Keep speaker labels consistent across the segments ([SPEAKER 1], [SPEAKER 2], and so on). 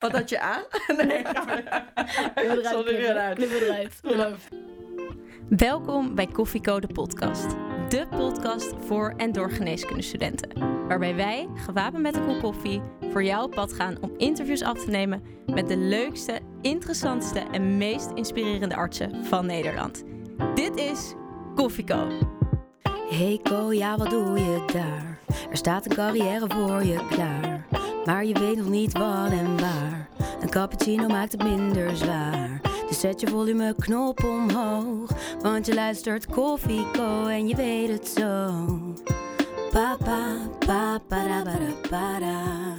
[SPEAKER 1] Wat had je aan? Nee,
[SPEAKER 2] Zonder eruit. Knippen eruit.
[SPEAKER 3] Welkom bij Koffieko, de podcast. De podcast voor en door geneeskundestudenten. Waarbij wij, gewapend met een kop koffie, voor jou op pad gaan om interviews af te nemen met de leukste, interessantste en meest inspirerende artsen van Nederland. Dit is Koffieko.
[SPEAKER 4] Hey Ko, ja wat doe je daar? Er staat een carrière voor je klaar. Maar je weet nog niet wat en waar. Een cappuccino maakt het minder zwaar. Dus zet je volumeknop omhoog. Want je luistert Koffie Co en je weet het zo. Papa, papa, da.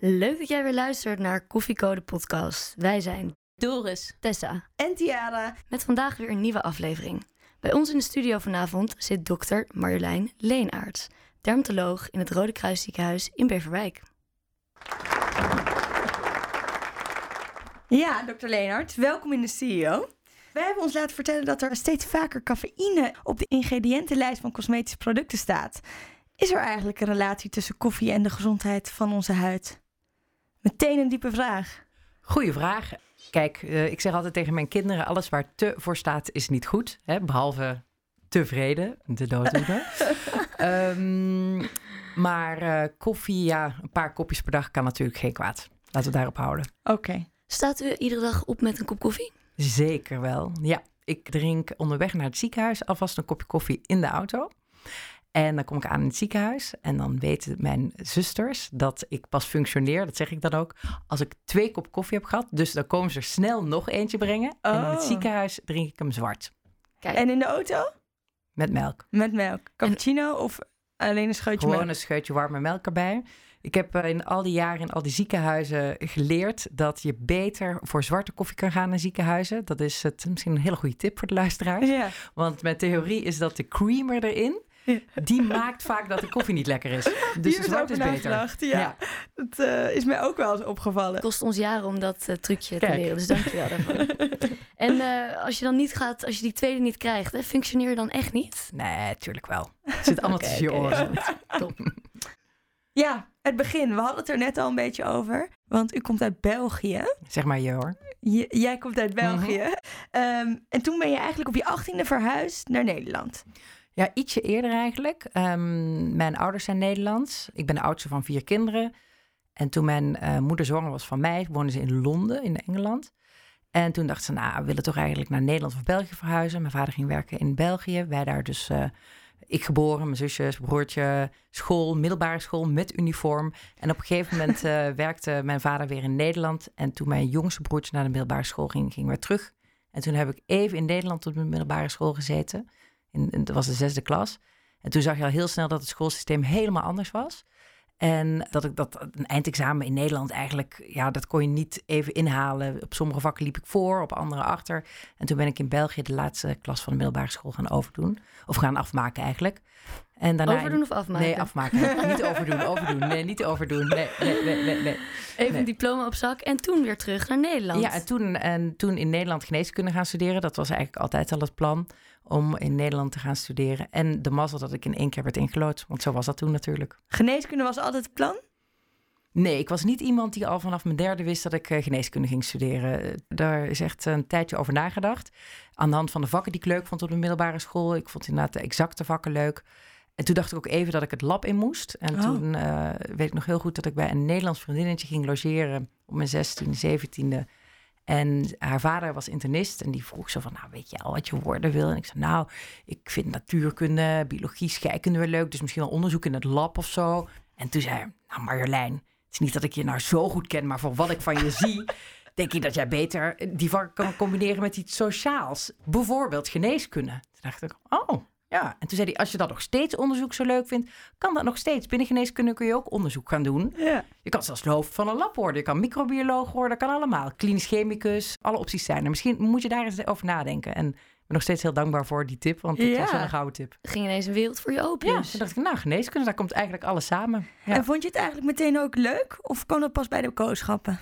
[SPEAKER 2] Leuk dat jij weer luistert naar Koffieko, de podcast. Wij zijn
[SPEAKER 3] Doris.
[SPEAKER 2] Tessa.
[SPEAKER 1] En Tiara.
[SPEAKER 2] Met vandaag weer een nieuwe aflevering. Bij ons in de studio vanavond zit dokter Marjolein Leenaerts. Dermatoloog in het Rode Kruis ziekenhuis in Beverwijk.
[SPEAKER 1] Ja, dokter Leenhard, welkom in de studio. Wij hebben ons laten vertellen dat er steeds vaker cafeïne op de ingrediëntenlijst van cosmetische producten staat. Is er eigenlijk een relatie tussen koffie en de gezondheid van onze huid? Meteen een diepe vraag.
[SPEAKER 5] Goeie vraag. Kijk, eh, ik zeg altijd tegen mijn kinderen: alles waar te voor staat is niet goed. Hè? Behalve tevreden, de dooddoener. Ehm maar eh, koffie, ja, een paar kopjes per dag kan natuurlijk geen kwaad. Laten we daarop houden.
[SPEAKER 1] Oké.
[SPEAKER 2] Staat u iedere dag op met een kop koffie?
[SPEAKER 5] Zeker wel. Ja, ik drink onderweg naar het ziekenhuis alvast een kopje koffie in de auto. En dan kom ik aan in het ziekenhuis en dan weten mijn zusters dat ik pas functioneer, dat zeg ik dan ook, als ik twee kop koffie heb gehad. Dus dan komen ze er snel nog eentje brengen. En in het
[SPEAKER 1] Oh.
[SPEAKER 5] ziekenhuis drink ik hem zwart,
[SPEAKER 2] Kijk,
[SPEAKER 1] En in de auto?
[SPEAKER 5] Met melk.
[SPEAKER 1] Met melk. Cappuccino of alleen een scheutje
[SPEAKER 5] Gewoon
[SPEAKER 1] melk?
[SPEAKER 5] een scheutje warme melk erbij. Ik heb eh, in al die jaren in al die ziekenhuizen geleerd dat je beter voor zwarte koffie kan gaan in ziekenhuizen. Dat is het, misschien een hele goede tip voor de luisteraars.
[SPEAKER 1] Ja.
[SPEAKER 5] Want mijn theorie is dat de creamer erin. Die maakt vaak dat de koffie niet lekker is. Dus
[SPEAKER 1] Hier
[SPEAKER 5] de
[SPEAKER 1] is
[SPEAKER 5] zwart
[SPEAKER 1] ook
[SPEAKER 5] is
[SPEAKER 1] naar
[SPEAKER 5] beter.
[SPEAKER 1] gedacht, Ja. Dat eh, is mij ook wel eens opgevallen.
[SPEAKER 2] het kost ons jaren om dat eh, trucje te leren, dus dankjewel daarvoor. en eh, als je dan niet gaat, als je die tweede niet krijgt, hè, functioneer je dan echt niet?
[SPEAKER 5] Nee, tuurlijk wel. Het zit allemaal
[SPEAKER 2] Oké,
[SPEAKER 5] tussen je oren.
[SPEAKER 2] Top.
[SPEAKER 1] Ja, het begin. We hadden het er net al een beetje over. Want u komt uit België.
[SPEAKER 5] Zeg maar je hoor.
[SPEAKER 1] J- jij komt uit België. Ehm, en toen ben je eigenlijk op je achttiende verhuisd naar Nederland.
[SPEAKER 5] Ja, ietsje eerder eigenlijk. Ehm, mijn ouders zijn Nederlands. Ik ben de oudste van vier kinderen. En toen mijn eh, moeder zwanger was van mij, woonden ze in Londen, in Engeland. En toen dachten ze, nou, we willen toch eigenlijk naar Nederland of België verhuizen. Mijn vader ging werken in België. Wij daar dus, eh, ik geboren, mijn zusjes, broertje, school, middelbare school met uniform. En op een gegeven moment eh, werkte mijn vader weer in Nederland. En toen mijn jongste broertje naar de middelbare school ging, ging weer terug. En toen heb ik even in Nederland op de middelbare school gezeten. In, in- dat was de zesde klas. En toen zag je al heel snel dat het schoolsysteem helemaal anders was. En dat ik dat een eindexamen in Nederland eigenlijk, ja, dat kon je niet even inhalen. Op sommige vakken liep ik voor, op andere achter. En toen ben ik in België de laatste klas van de middelbare school gaan overdoen. Of gaan afmaken eigenlijk. En daarna
[SPEAKER 2] Overdoen of afmaken?
[SPEAKER 5] Nee, afmaken. niet overdoen, overdoen. Nee, niet overdoen. Nee, nee, nee, nee. nee.
[SPEAKER 2] Even een diploma op zak en toen weer terug naar Nederland.
[SPEAKER 5] Ja, en toen, en toen in Nederland geneeskunde gaan studeren. Dat was eigenlijk altijd al het plan om in Nederland te gaan studeren. En de mazzel dat ik in één keer werd ingelood. Want zo was dat toen natuurlijk.
[SPEAKER 1] Geneeskunde was altijd het plan.
[SPEAKER 5] Nee, ik was niet iemand die al vanaf mijn derde wist dat ik eh, geneeskunde ging studeren. Eh, Daar is echt een tijdje over nagedacht. Aan de hand van de vakken die ik leuk vond op de middelbare school. Ik vond inderdaad de exacte vakken leuk. En toen dacht ik ook even dat ik het lab in moest. En
[SPEAKER 1] Oh.
[SPEAKER 5] toen eh, weet ik nog heel goed dat ik bij een Nederlands vriendinnetje ging logeren op mijn 16e, 17e. En haar vader was internist en die vroeg zo van, nou weet je al wat je worden wil? En ik zei, nou, ik vind natuurkunde, biologie, scheikunde wel leuk, dus misschien wel onderzoek in het lab of zo. En toen zei hij, nou Marjolein, het is niet dat ik je nou zo goed ken, maar voor wat ik van je zie, denk ik dat jij beter die vak kan combineren met iets sociaals. Bijvoorbeeld geneeskunde. Toen dacht ik, oh, ja. En toen zei hij, als je dat nog steeds onderzoek zo leuk vindt, kan dat nog steeds. Binnen geneeskunde kun je ook onderzoek gaan doen.
[SPEAKER 1] Ja.
[SPEAKER 5] Je kan zelfs de hoofd van een lab worden. Je kan microbioloog worden, kan allemaal. Klinisch chemicus, alle opties zijn er. Misschien moet je daar eens over nadenken. En ik ben nog steeds heel dankbaar voor die tip, want het
[SPEAKER 1] Ja.
[SPEAKER 5] was wel een gouden tip.
[SPEAKER 2] Ging ineens een wereld voor je open.
[SPEAKER 5] Ja, toen dacht ik, nou, geneeskunde, daar komt eigenlijk alles samen. Ja.
[SPEAKER 1] En vond je het eigenlijk meteen ook leuk? Of kwam dat pas bij de kooschappen?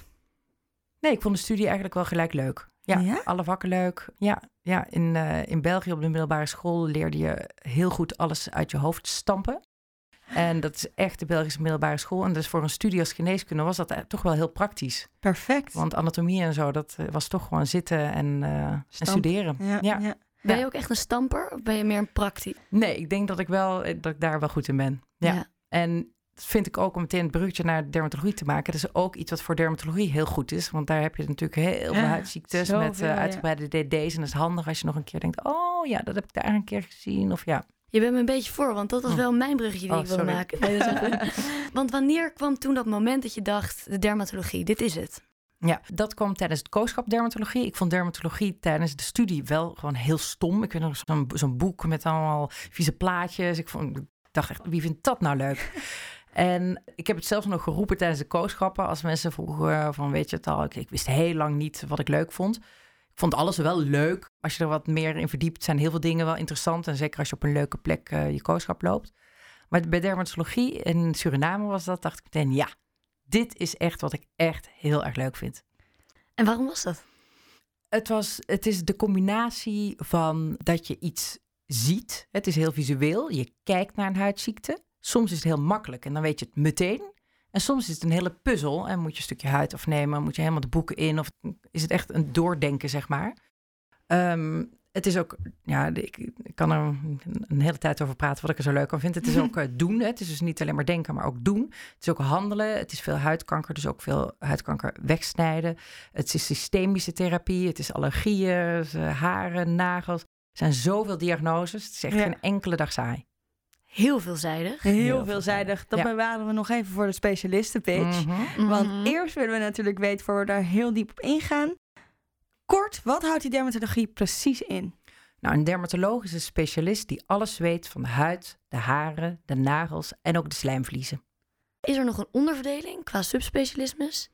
[SPEAKER 5] Nee, ik vond de studie eigenlijk wel gelijk leuk. Ja,
[SPEAKER 1] Ja?
[SPEAKER 5] alle vakken leuk. Ja, ja in, eh, in België op de middelbare school leerde je heel goed alles uit je hoofd stampen. En dat is echt de Belgische middelbare school. En dus voor een studie als geneeskunde was dat eh, toch wel heel praktisch.
[SPEAKER 1] Perfect.
[SPEAKER 5] Want anatomie en zo, dat eh, was toch gewoon zitten en, eh, studeren.
[SPEAKER 1] ja,
[SPEAKER 5] ja.
[SPEAKER 1] ja.
[SPEAKER 2] Ben je ook echt een stamper of ben je meer een praktisch?
[SPEAKER 5] Nee, ik denk dat ik, wel, dat ik daar wel goed in ben. Ja. En vind ik ook om meteen het bruggetje naar dermatologie te maken. Dat is ook iets wat voor dermatologie heel goed is. Want daar heb je natuurlijk heel veel huidziektes met eh, uitgebreide DD's. En dat is handig als je nog een keer denkt... oh ja, dat heb ik daar een keer gezien. Of ja,
[SPEAKER 2] Je bent me een beetje voor, want dat was
[SPEAKER 5] Hm.
[SPEAKER 2] wel mijn bruggetje die
[SPEAKER 5] Oh,
[SPEAKER 2] ik wilde
[SPEAKER 5] sorry.
[SPEAKER 2] maken. Want wanneer kwam toen dat moment dat je dacht, de dermatologie, dit is het?
[SPEAKER 5] Ja, dat kwam tijdens het kooschap dermatologie. Ik vond dermatologie tijdens de studie wel gewoon heel stom. Ik weet nog zo'n zo'n boek met allemaal vieze plaatjes. Ik, vond, ik dacht echt, wie vindt dat nou leuk? En ik heb het zelfs nog geroepen tijdens de kooschappen. Als mensen vroegen van, weet je het al? Ik, ik wist heel lang niet wat ik leuk vond. Ik vond alles wel leuk. Als je er wat meer in verdiept, zijn heel veel dingen wel interessant. En zeker als je op een leuke plek eh, je kooschap loopt. Maar bij dermatologie in Suriname was dat, dacht ik meteen, ja, dit is echt wat ik echt heel erg leuk vind.
[SPEAKER 2] En waarom was dat?
[SPEAKER 5] Het, was, het is de combinatie van dat je iets ziet. Het is heel visueel. Je kijkt naar een huidziekte. Soms is het heel makkelijk en dan weet je het meteen. En soms is het een hele puzzel en moet je een stukje huid afnemen. Moet je helemaal de boeken in of is het echt een doordenken, zeg maar. Ehm, het is ook, ja, ik, ik kan er een, hele tijd over praten wat ik er zo leuk aan vind. Het is ook eh, doen. Het is dus niet alleen maar denken, maar ook doen. Het is ook handelen. Het is veel huidkanker, dus ook veel huidkanker wegsnijden. Het is systemische therapie. Het is allergieën, haren, nagels. Er zijn zoveel diagnoses. Het is echt
[SPEAKER 1] Ja.
[SPEAKER 5] geen enkele dag saai.
[SPEAKER 2] Heel veelzijdig.
[SPEAKER 1] Heel,
[SPEAKER 5] Heel
[SPEAKER 1] veelzijdig. Dat
[SPEAKER 5] Ja.
[SPEAKER 1] bewaren we nog even voor de specialistenpitch.
[SPEAKER 5] Mhm.
[SPEAKER 1] Want
[SPEAKER 2] Mhm.
[SPEAKER 1] eerst willen we natuurlijk weten, voor we daar heel diep op ingaan. Kort, wat houdt die dermatologie precies in?
[SPEAKER 5] Nou, een dermatoloog is een specialist die alles weet van de huid, de haren, de nagels en ook de slijmvliezen.
[SPEAKER 2] Is er nog een onderverdeling qua subspecialismes?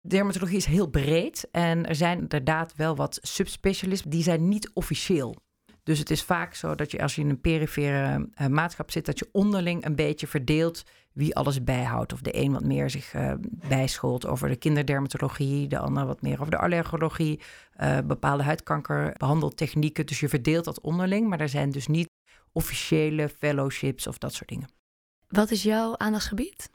[SPEAKER 5] Dermatologie is heel breed en er zijn inderdaad wel wat subspecialisten die zijn niet officieel. Dus het is vaak zo dat je als je in een perifere eh, maatschap zit, dat je onderling een beetje verdeelt wie alles bijhoudt. Of de een wat meer zich eh bijschoolt over de kinderdermatologie, de ander wat meer over de allergologie, eh, bepaalde huidkankerbehandeltechnieken. Dus je verdeelt dat onderling, maar er zijn dus niet officiële fellowships of dat soort dingen.
[SPEAKER 2] Wat is jouw aandachtsgebied?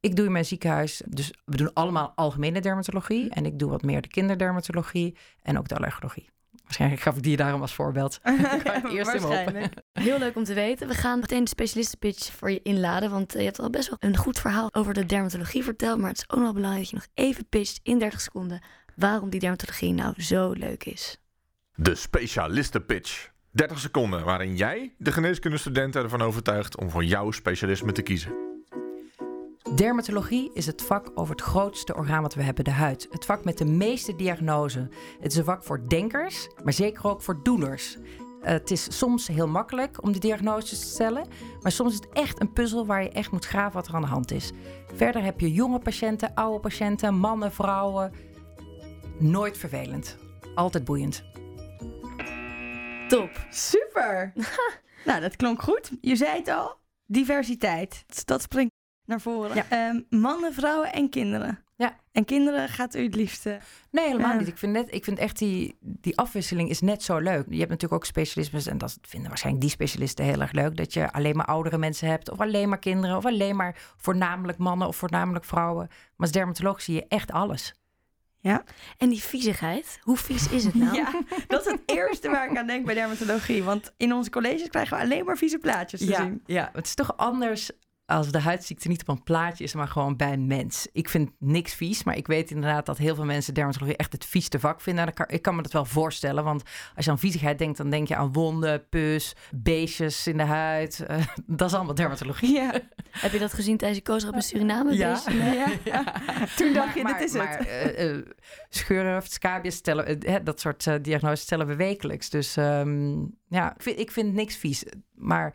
[SPEAKER 5] Ik doe in mijn ziekenhuis, dus we doen allemaal algemene dermatologie. En ik doe wat meer de kinderdermatologie en ook de allergologie. Waarschijnlijk gaf ik die daarom als voorbeeld. Ik ga het eerst.
[SPEAKER 2] Heel leuk om te weten. We gaan meteen de specialistenpitch voor je inladen. Want eh, je hebt al best wel een goed verhaal over de dermatologie verteld. Maar het is ook nog belangrijk dat je nog even pitcht in 30 seconden. Waarom die dermatologie nou zo leuk is.
[SPEAKER 6] De specialistenpitch. 30 seconden waarin jij de geneeskundestudenten ervan overtuigt om voor jouw specialisme te kiezen.
[SPEAKER 5] Dermatologie is het vak over het grootste orgaan wat we hebben, de huid. Het vak met de meeste diagnoses. Het is een vak voor denkers, maar zeker ook voor doeners. Eh, het is soms heel makkelijk om de diagnoses te stellen, maar soms is het echt een puzzel waar je echt moet graven wat er aan de hand is. Verder heb je jonge patiënten, oude patiënten, mannen, vrouwen. Nooit vervelend. Altijd boeiend.
[SPEAKER 2] Top.
[SPEAKER 1] Super! nou, dat klonk goed. Je zei het al, diversiteit. Dat springt naar voren.
[SPEAKER 5] Ja.
[SPEAKER 1] Ehm, mannen, vrouwen en kinderen.
[SPEAKER 5] Ja.
[SPEAKER 1] En kinderen gaat u het liefste.
[SPEAKER 5] Nee, helemaal
[SPEAKER 1] Ja.
[SPEAKER 5] niet. Ik vind, net, ik vind echt die, die afwisseling is net zo leuk. Je hebt natuurlijk ook specialismes, en dat vinden waarschijnlijk die specialisten heel erg leuk, dat je alleen maar oudere mensen hebt, of alleen maar kinderen, of alleen maar voornamelijk mannen of voornamelijk vrouwen. Maar als dermatoloog zie je echt alles.
[SPEAKER 2] En die viezigheid, hoe vies is het nou?
[SPEAKER 1] Ja, dat is het eerste waar ik aan denk bij dermatologie. Want in onze colleges krijgen we alleen maar vieze plaatjes te
[SPEAKER 5] Ja,
[SPEAKER 1] zien.
[SPEAKER 5] ja, het is toch anders als de huidziekte niet op een plaatje is, maar gewoon bij een mens. Ik vind niks vies, maar ik weet inderdaad dat heel veel mensen dermatologie echt het vieste vak vinden. En ik kan, ik kan me dat wel voorstellen, want als je aan viezigheid denkt, dan denk je aan wonden, pus, beestjes in de huid. Eh, dat is allemaal dermatologie.
[SPEAKER 1] Ja,
[SPEAKER 2] Heb je dat gezien tijdens je koosrap in Suriname?
[SPEAKER 5] Ja.
[SPEAKER 1] Ja. Toen dacht je,
[SPEAKER 5] maar,
[SPEAKER 1] dit is
[SPEAKER 5] maar,
[SPEAKER 1] het.
[SPEAKER 5] eh, eh, scheuren of scabies stellen, dat soort diagnoses stellen we wekelijks. Dus ehm, ja, ik vind, ik vind niks vies. Maar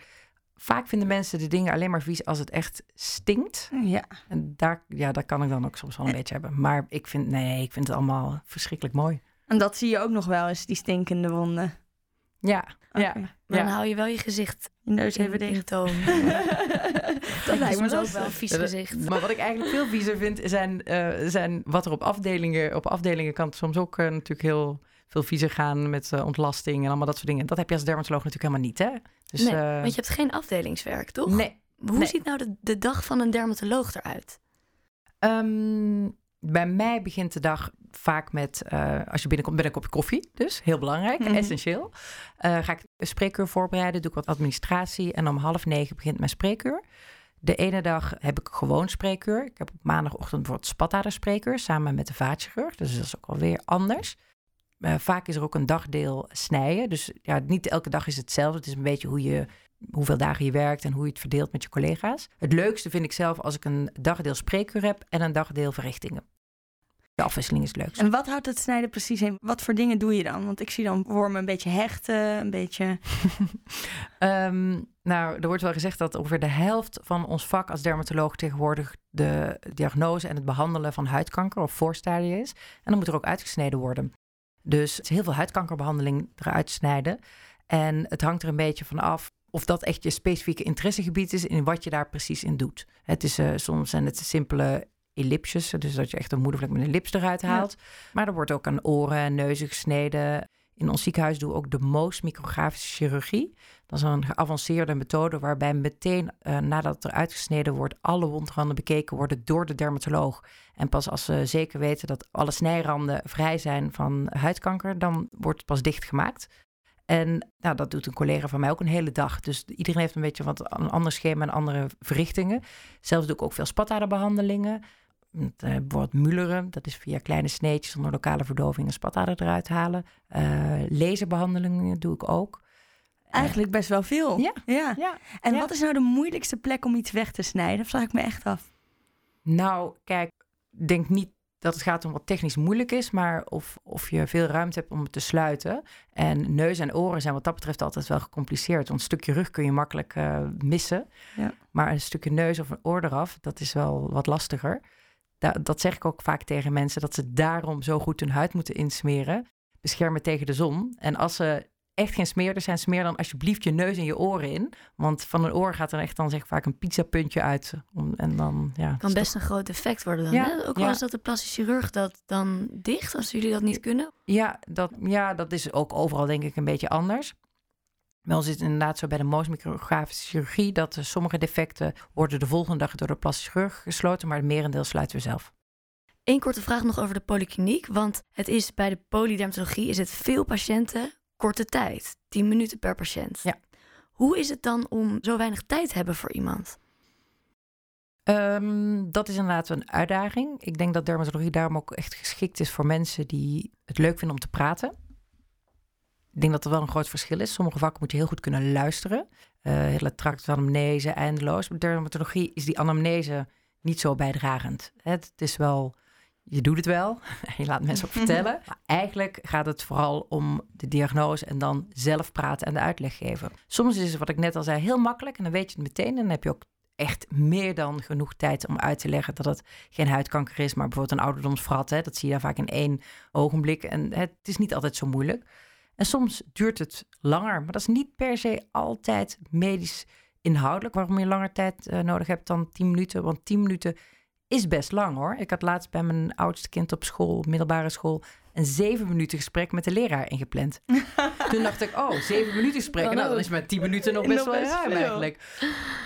[SPEAKER 5] vaak vinden mensen de dingen alleen maar vies als het echt stinkt.
[SPEAKER 1] Ja.
[SPEAKER 5] En daar, ja, dat kan ik dan ook soms wel een beetje hebben. Maar ik vind, nee, ik vind het allemaal verschrikkelijk mooi.
[SPEAKER 1] En dat zie je ook nog wel eens, die stinkende wonden.
[SPEAKER 5] Ja, ja.
[SPEAKER 2] Maar
[SPEAKER 5] Ja.
[SPEAKER 2] dan hou je wel je gezicht
[SPEAKER 1] Je neus even dicht.
[SPEAKER 2] toon.
[SPEAKER 1] dat lijkt me
[SPEAKER 2] ook wel een vies gezicht.
[SPEAKER 5] Maar wat ik eigenlijk veel viezer vind, zijn, eh, zijn wat er op afdelingen... Op afdelingen kan het soms ook eh, natuurlijk heel veel viezer gaan met eh, ontlasting en allemaal dat soort dingen. Dat heb je als dermatoloog natuurlijk helemaal niet, hè? Dus,
[SPEAKER 2] nee,
[SPEAKER 5] eh,
[SPEAKER 2] want je hebt geen afdelingswerk, toch?
[SPEAKER 5] Nee,
[SPEAKER 2] Hoe
[SPEAKER 5] Nee.
[SPEAKER 2] ziet nou de, de dag van een dermatoloog eruit?
[SPEAKER 5] Ehm, bij mij begint de dag vaak met, eh, als je binnenkomt, met een kopje koffie. Dus heel belangrijk,
[SPEAKER 1] Mhm.
[SPEAKER 5] essentieel. Ga ik een spreekuur voorbereiden, doe ik wat administratie. En om half negen begint mijn spreekuur. De ene dag heb ik gewoon spreekuur. Ik heb op maandagochtend bijvoorbeeld spataderspreekuur samen met de vaatchirurg. Dus dat is ook alweer anders. Eh, vaak is er ook een dagdeel snijden. Dus ja, niet elke dag is hetzelfde. Het is een beetje hoe je, hoeveel dagen je werkt en hoe je het verdeelt met je collega's. Het leukste vind ik zelf als ik een dagdeel spreekuur heb en een dagdeel verrichtingen. De afwisseling is het leukst.
[SPEAKER 1] En wat houdt het snijden precies in? Wat voor dingen doe je dan? Want ik zie dan wormen een beetje hechten, een beetje...
[SPEAKER 5] Ehm, nou, er wordt wel gezegd dat ongeveer de helft van ons vak als dermatoloog tegenwoordig de diagnose en het behandelen van huidkanker of voorstadium is. En dan moet er ook uitgesneden worden. Dus het is heel veel huidkankerbehandeling eruit snijden. En het hangt er een beetje van af of dat echt je specifieke interessegebied is in wat je daar precies in doet. Het is, eh, soms zijn het simpele ellipsjes, dus dat je echt een moedervlek met een lips eruit haalt. Maar er wordt ook aan oren en neuzen gesneden. In ons ziekenhuis doen we ook de most micrografische chirurgie. Dat is een geavanceerde methode waarbij meteen eh, nadat het eruit gesneden wordt, alle wondranden bekeken worden door de dermatoloog. En pas als ze zeker weten dat alle snijranden vrij zijn van huidkanker, dan wordt het pas dichtgemaakt. En nou, dat doet een collega van mij ook een hele dag. Dus iedereen heeft een beetje wat een ander schema en andere verrichtingen. Zelfs doe ik ook veel spataderbehandelingen. Met, eh, bijvoorbeeld mulleren, dat is via kleine sneetjes onder lokale verdoving een spatader eruit halen. Eh laserbehandelingen doe ik ook.
[SPEAKER 1] Eigenlijk best wel veel.
[SPEAKER 5] Ja.
[SPEAKER 1] ja.
[SPEAKER 5] Ja.
[SPEAKER 1] En
[SPEAKER 5] Ja.
[SPEAKER 1] wat is nou de moeilijkste plek om iets weg te snijden? Dat vraag ik me echt af.
[SPEAKER 5] Nou, kijk, ik denk niet dat het gaat om wat technisch moeilijk is, maar of, of je veel ruimte hebt om het te sluiten. En neus en oren zijn wat dat betreft altijd wel gecompliceerd. Want een stukje rug kun je makkelijk eh, missen.
[SPEAKER 1] Ja.
[SPEAKER 5] Maar een stukje neus of een oor eraf, dat is wel wat lastiger. Da- dat zeg ik ook vaak tegen mensen, dat ze daarom zo goed hun huid moeten insmeren. Beschermen tegen de zon. En als ze echt geen smeerders zijn, smeer dan alsjeblieft je neus en je oren in. Want van een oor gaat er echt dan zeg vaak een pizzapuntje uit. Om, en dan, ja,
[SPEAKER 2] Kan best een groot effect worden dan.
[SPEAKER 5] Ja,
[SPEAKER 2] Hè? Ook wel
[SPEAKER 5] ja.
[SPEAKER 2] eens dat de plastisch chirurg dat dan dicht, als jullie dat niet kunnen.
[SPEAKER 5] Ja dat, ja, dat is ook overal denk ik een beetje anders. Wel zit het inderdaad zo bij de most micrografische chirurgie... dat er sommige defecten worden de volgende dag door de plastisch chirurg gesloten... maar het merendeel sluiten we zelf.
[SPEAKER 2] Eén korte vraag nog over de polykliniek. Want het is bij de polydermatologie is het veel patiënten, korte tijd. 10 minuten per patiënt.
[SPEAKER 5] Ja.
[SPEAKER 2] Hoe is het dan om zo weinig tijd te hebben voor iemand?
[SPEAKER 5] Ehm, dat is inderdaad een uitdaging. Ik denk dat dermatologie daarom ook echt geschikt is voor mensen die het leuk vinden om te praten. Ik denk dat er wel een groot verschil is. Sommige vakken moet je heel goed kunnen luisteren. Eh hele tract van anamnese, eindeloos. Bij dermatologie is die anamnese niet zo bijdragend. Het is wel, je doet het wel. Je laat mensen ook vertellen. Maar eigenlijk gaat het vooral om de diagnose en dan zelf praten en de uitleg geven. Soms is het, wat ik net al zei, heel makkelijk en dan weet je het meteen. En dan heb je ook echt meer dan genoeg tijd om uit te leggen dat het geen huidkanker is, maar bijvoorbeeld een ouderdomsvrat. Hè, dat zie je dan vaak in één ogenblik. En het is niet altijd zo moeilijk. En soms duurt het langer, maar dat is niet per se altijd medisch inhoudelijk waarom je langer tijd eh, nodig hebt dan 10 minuten. Want 10 minuten is best lang hoor. Ik had laatst bij mijn oudste kind op school, middelbare school, een zeven minuten gesprek met de leraar ingepland. Toen dacht ik, oh, zeven minuten gesprek.
[SPEAKER 1] Dan
[SPEAKER 5] Nou, dan is maar 10 minuten nog
[SPEAKER 1] Nog
[SPEAKER 5] best wel ruim eigenlijk.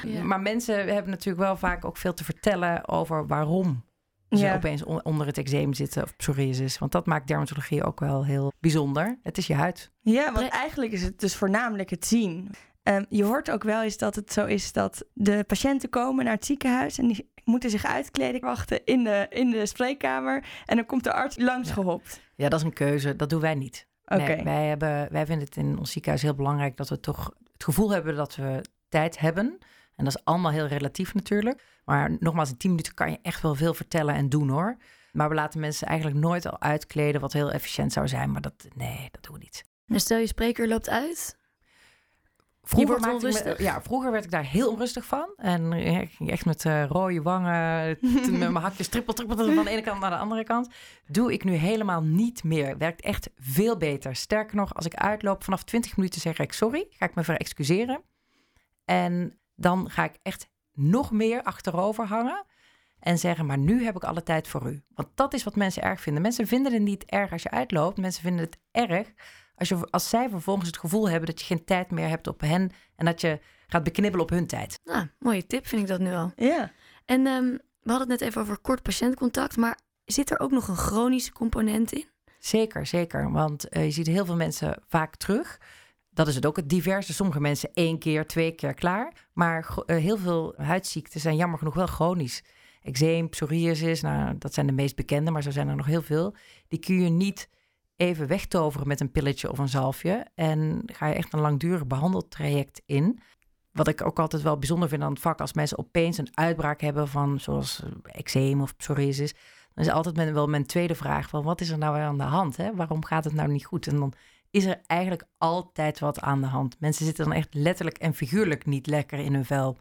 [SPEAKER 2] Ja.
[SPEAKER 5] Maar mensen hebben natuurlijk wel vaak ook veel te vertellen over waarom ze
[SPEAKER 1] Ja.
[SPEAKER 5] opeens on- onder het eczeem zitten of psoriasis. Want dat maakt dermatologie ook wel heel bijzonder. Het is je huid.
[SPEAKER 1] Ja, want
[SPEAKER 2] Pre-
[SPEAKER 1] eigenlijk is het dus voornamelijk het zien. Ehm, je hoort ook wel eens dat het zo is dat de patiënten komen naar het ziekenhuis en die moeten zich uitkleden, wachten in de, in de spreekkamer en dan komt de arts langs
[SPEAKER 5] Ja.
[SPEAKER 1] gehopt.
[SPEAKER 5] Ja, dat is een keuze. Dat doen wij niet.
[SPEAKER 1] Oké.
[SPEAKER 5] Nee, wij, hebben, wij vinden het in ons ziekenhuis heel belangrijk dat we toch het gevoel hebben dat we tijd hebben. En dat is allemaal heel relatief natuurlijk. Maar nogmaals, in 10 minuten kan je echt wel veel vertellen en doen hoor. Maar we laten mensen eigenlijk nooit al uitkleden wat heel efficiënt zou zijn. Maar dat, nee, dat doen we niet.
[SPEAKER 2] En stel je spreker loopt uit.
[SPEAKER 5] Vroeger, me- ja, vroeger werd ik daar heel onrustig van. En ja, ik ging echt met eh, rode wangen, met mijn hakjes trippel, trippel, van de ene kant naar de andere kant. Doe ik nu helemaal niet meer. Werkt echt veel beter. Sterker nog, als ik uitloop vanaf 20 minuten zeg ik sorry, ga ik me ver excuseren. En dan ga ik echt nog meer achterover hangen. En zeggen, maar nu heb ik alle tijd voor u. Want dat is wat mensen erg vinden. Mensen vinden het niet erg als je uitloopt. Mensen vinden het erg Als, je, als zij vervolgens het gevoel hebben dat je geen tijd meer hebt op hen en dat je gaat beknibbelen op hun tijd.
[SPEAKER 2] Nou, mooie tip vind ik dat nu al.
[SPEAKER 1] Ja.
[SPEAKER 2] En ehm, we hadden het net even over kort patiëntcontact, maar zit er ook nog een chronische component in?
[SPEAKER 5] Zeker, zeker. Want eh, je ziet heel veel mensen vaak terug. Dat is het ook, het diverse. Sommige mensen één keer, twee keer klaar. Maar eh, heel veel huidziekten zijn jammer genoeg wel chronisch. Eczeem, psoriasis, nou, dat zijn de meest bekende, maar zo zijn er nog heel veel. Die kun je niet even wegtoveren met een pilletje of een zalfje. En ga je echt een langdurig behandeltraject in. Wat ik ook altijd wel bijzonder vind aan het vak, als mensen opeens een uitbraak hebben van zoals eh, eczeem of psoriasis, dan is altijd wel mijn tweede vraag van wat is er nou aan de hand? Hè? Waarom gaat het nou niet goed? En dan is er eigenlijk altijd wat aan de hand. Mensen zitten dan echt letterlijk en figuurlijk niet lekker in hun vel.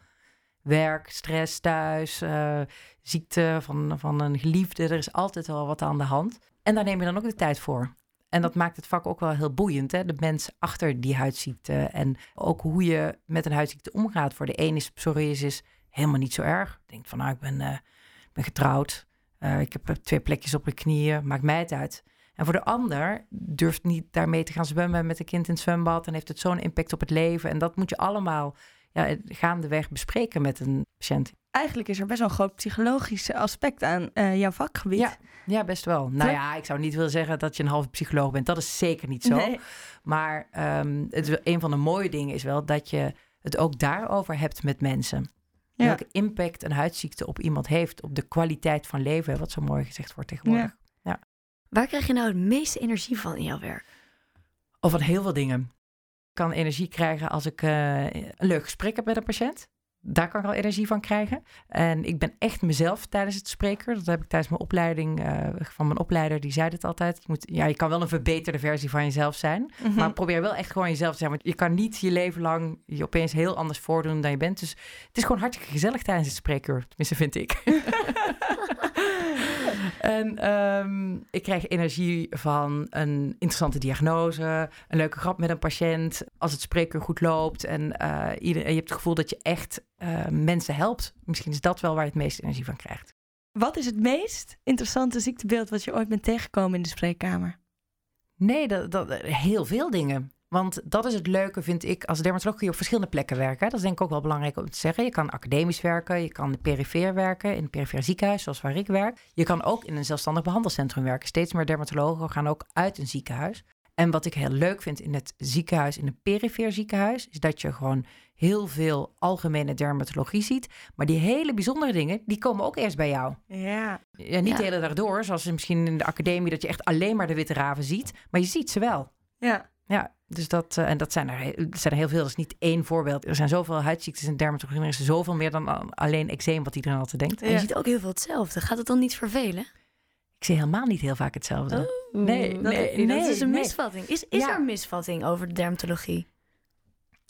[SPEAKER 5] Werk, stress thuis, eh, ziekte van, van een geliefde. Er is altijd wel wat aan de hand. En daar neem je dan ook de tijd voor. En dat maakt het vak ook wel heel boeiend. Hè? De mens achter die huidziekte. En ook hoe je met een huidziekte omgaat. Voor de een is psoriasis helemaal niet zo erg. Denkt van nou, ik ben, eh, ben getrouwd. Eh, ik heb twee plekjes op mijn knieën. Maakt mij het uit. En voor de ander durft niet daarmee te gaan zwemmen met een kind in het zwembad. En heeft het zo'n impact op het leven. En dat moet je allemaal ja, gaandeweg bespreken met een patiënt.
[SPEAKER 1] Eigenlijk is er best wel een groot psychologisch aspect aan eh, jouw vakgebied.
[SPEAKER 5] Ja, ja, best wel. Nou ja, ik zou niet willen zeggen dat je een halve psycholoog bent. Dat is zeker niet zo.
[SPEAKER 1] Nee.
[SPEAKER 5] Maar ehm, het een van de mooie dingen is wel dat je het ook daarover hebt met mensen.
[SPEAKER 1] Ja.
[SPEAKER 5] Welke impact een huidziekte op iemand heeft, op de kwaliteit van leven, wat zo mooi gezegd wordt tegenwoordig.
[SPEAKER 2] Waar krijg je nou het meeste energie van in jouw werk?
[SPEAKER 5] Of van heel veel dingen. Ik kan energie krijgen als ik eh, een leuk gesprek heb met een patiënt. Daar kan ik al energie van krijgen. En ik ben echt mezelf tijdens het spreken. Dat heb ik tijdens mijn opleiding eh, van mijn opleider. Die zei het altijd. Je, moet, ja, je kan wel een verbeterde versie van jezelf zijn.
[SPEAKER 1] Mhm.
[SPEAKER 5] Maar probeer wel echt gewoon jezelf te zijn. Want je kan niet je leven lang je opeens heel anders voordoen dan je bent. Dus het is gewoon hartstikke gezellig tijdens het spreekuur. Tenminste, vind ik. en ehm, ik krijg energie van een interessante diagnose. Een leuke grap met een patiënt. Als het spreekuur goed loopt. En, eh, ieder, je hebt het gevoel dat je echt eh, mensen helpt. Misschien is dat wel waar je het meeste energie van krijgt.
[SPEAKER 1] Wat is het meest interessante ziektebeeld wat je ooit bent tegengekomen in de spreekkamer?
[SPEAKER 5] Nee, dat, dat, heel veel dingen. Want dat is het leuke, vind ik. Als dermatoloog kun je op verschillende plekken werken. Dat is denk ik ook wel belangrijk om te zeggen. Je kan academisch werken, je kan perifeer werken, in een perifere ziekenhuis, zoals waar ik werk. Je kan ook in een zelfstandig behandelcentrum werken. Steeds meer dermatologen gaan ook uit een ziekenhuis. En wat ik heel leuk vind in het ziekenhuis, in een perifeer ziekenhuis, is dat je gewoon heel veel algemene dermatologie ziet. Maar die hele bijzondere dingen, die komen ook eerst bij jou.
[SPEAKER 1] Ja.
[SPEAKER 5] Ja, niet
[SPEAKER 2] Ja.
[SPEAKER 5] de hele dag door, zoals misschien in de academie, dat je echt alleen maar de witte raven ziet. Maar je ziet ze wel.
[SPEAKER 1] Ja.
[SPEAKER 5] Ja, dus dat, eh, en dat zijn er, dat zijn er heel veel. Dat is niet één voorbeeld. Er zijn zoveel huidziektes in dermatologie. Er is zoveel meer dan alleen eczeem, wat iedereen altijd denkt.
[SPEAKER 2] En je
[SPEAKER 1] Ja.
[SPEAKER 2] ziet ook heel veel hetzelfde. Gaat het dan niet vervelen?
[SPEAKER 5] Ik zie helemaal niet heel vaak hetzelfde. Nee,
[SPEAKER 2] dat,
[SPEAKER 5] nee,
[SPEAKER 2] dat
[SPEAKER 5] nee,
[SPEAKER 2] is een
[SPEAKER 5] nee.
[SPEAKER 2] misvatting. Is, is
[SPEAKER 5] Ja.
[SPEAKER 2] er een misvatting over de dermatologie?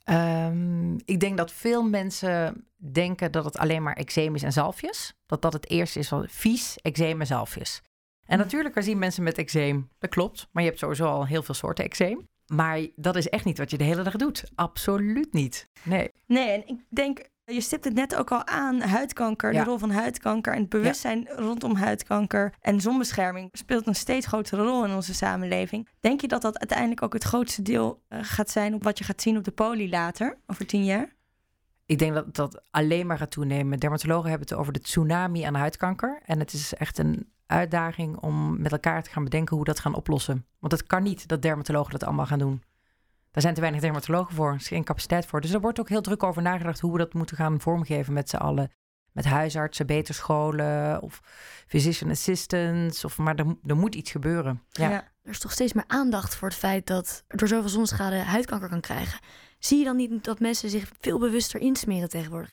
[SPEAKER 5] Ehm, ik denk dat veel mensen denken dat het alleen maar eczeem is en zalfjes. Dat dat het eerste is van vies, eczeem en zalfjes. En natuurlijk we zien mensen met eczeem. Dat klopt. Maar je hebt sowieso al heel veel soorten eczeem. Maar dat is echt niet wat je de hele dag doet. Absoluut niet. Nee.
[SPEAKER 1] Nee, en ik denk, je stipt het net ook al aan, huidkanker,
[SPEAKER 5] Ja.
[SPEAKER 1] de rol van huidkanker en het bewustzijn rondom huidkanker en zonbescherming speelt een steeds grotere rol in onze samenleving. Denk je dat dat uiteindelijk ook het grootste deel eh, gaat zijn op wat je gaat zien op de poli later, over tien jaar?
[SPEAKER 5] Ik denk dat dat alleen maar gaat toenemen. Dermatologen hebben het over de tsunami aan huidkanker. En het is echt een uitdaging om met elkaar te gaan bedenken hoe we dat gaan oplossen. Want het kan niet dat dermatologen dat allemaal gaan doen. Daar zijn te weinig dermatologen voor. Er is geen capaciteit voor. Dus er wordt ook heel druk over nagedacht hoe we dat moeten gaan vormgeven met z'n allen. Met huisartsen, beter scholen of physician assistants. Of, maar er, er moet iets gebeuren. Ja.
[SPEAKER 2] Er is toch steeds meer aandacht voor het feit dat door zoveel zonneschade huidkanker kan krijgen. Zie je dan niet dat mensen zich veel bewuster insmeren tegenwoordig?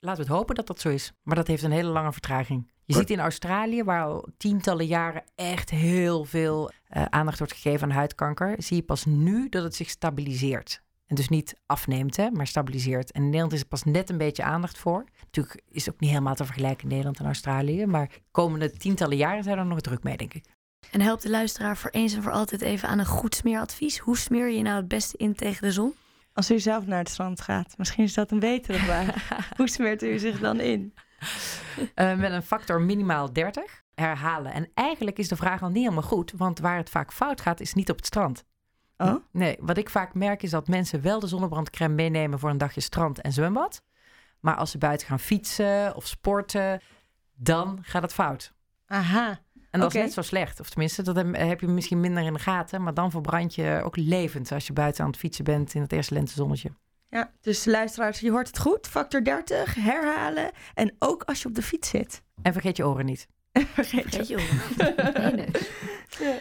[SPEAKER 5] Laten we het hopen dat dat zo is. Maar dat heeft een hele lange vertraging. Je ziet in Australië, waar al tientallen jaren echt heel veel eh, aandacht wordt gegeven aan huidkanker, zie je pas nu dat het zich stabiliseert. En dus niet afneemt, hè, maar stabiliseert. En in Nederland is er pas net een beetje aandacht voor. Natuurlijk is het ook niet helemaal te vergelijken in Nederland en Australië. Maar de komende tientallen jaren zijn er nog druk mee, denk ik.
[SPEAKER 2] En helpt de luisteraar voor eens en voor altijd even aan een goed smeeradvies. Hoe smeer je je nou het beste in tegen de zon?
[SPEAKER 1] Als u zelf naar het strand gaat, misschien is dat een betere vraag. Hoe smeert u zich dan in?
[SPEAKER 5] Eh, met een factor minimaal 30 herhalen. En eigenlijk is de vraag al niet helemaal goed, want waar het vaak fout gaat, is niet op het strand.
[SPEAKER 1] Oh?
[SPEAKER 5] Nee, wat ik vaak merk is dat mensen wel de zonnebrandcrème meenemen voor een dagje strand en zwembad. Maar als ze buiten gaan fietsen of sporten, dan gaat het fout.
[SPEAKER 1] Aha.
[SPEAKER 5] En dat is net zo slecht. Of tenminste, dat heb- je misschien minder in de gaten. Maar dan verbrand je ook levend als je buiten aan het fietsen bent in het eerste lentezonnetje.
[SPEAKER 1] Ja, dus luisteraars, je hoort het goed. Factor 30, herhalen. En ook als je op de fiets zit.
[SPEAKER 5] En vergeet je oren niet.
[SPEAKER 1] Vergeet
[SPEAKER 2] Vergeet
[SPEAKER 1] je.
[SPEAKER 2] Nee, nee.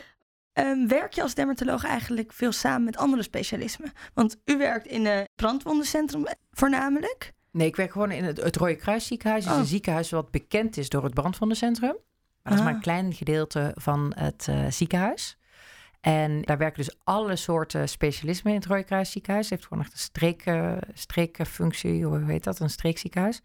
[SPEAKER 1] Ehm, werk je als dermatoloog eigenlijk veel samen met andere specialismen? Want u werkt in een brandwondencentrum voornamelijk.
[SPEAKER 5] Nee, ik werk gewoon in het, het Rode Kruis ziekenhuis. Het is
[SPEAKER 1] Oh.
[SPEAKER 5] een ziekenhuis wat bekend is door het brandwondencentrum. Dat is
[SPEAKER 1] Ah.
[SPEAKER 5] maar een klein gedeelte van het eh, ziekenhuis. En daar werken dus alle soorten specialismen in het Rode Kruis ziekenhuis. Het heeft gewoon echt een streek, eh, streekfunctie, hoe heet dat? Een streekziekenhuis.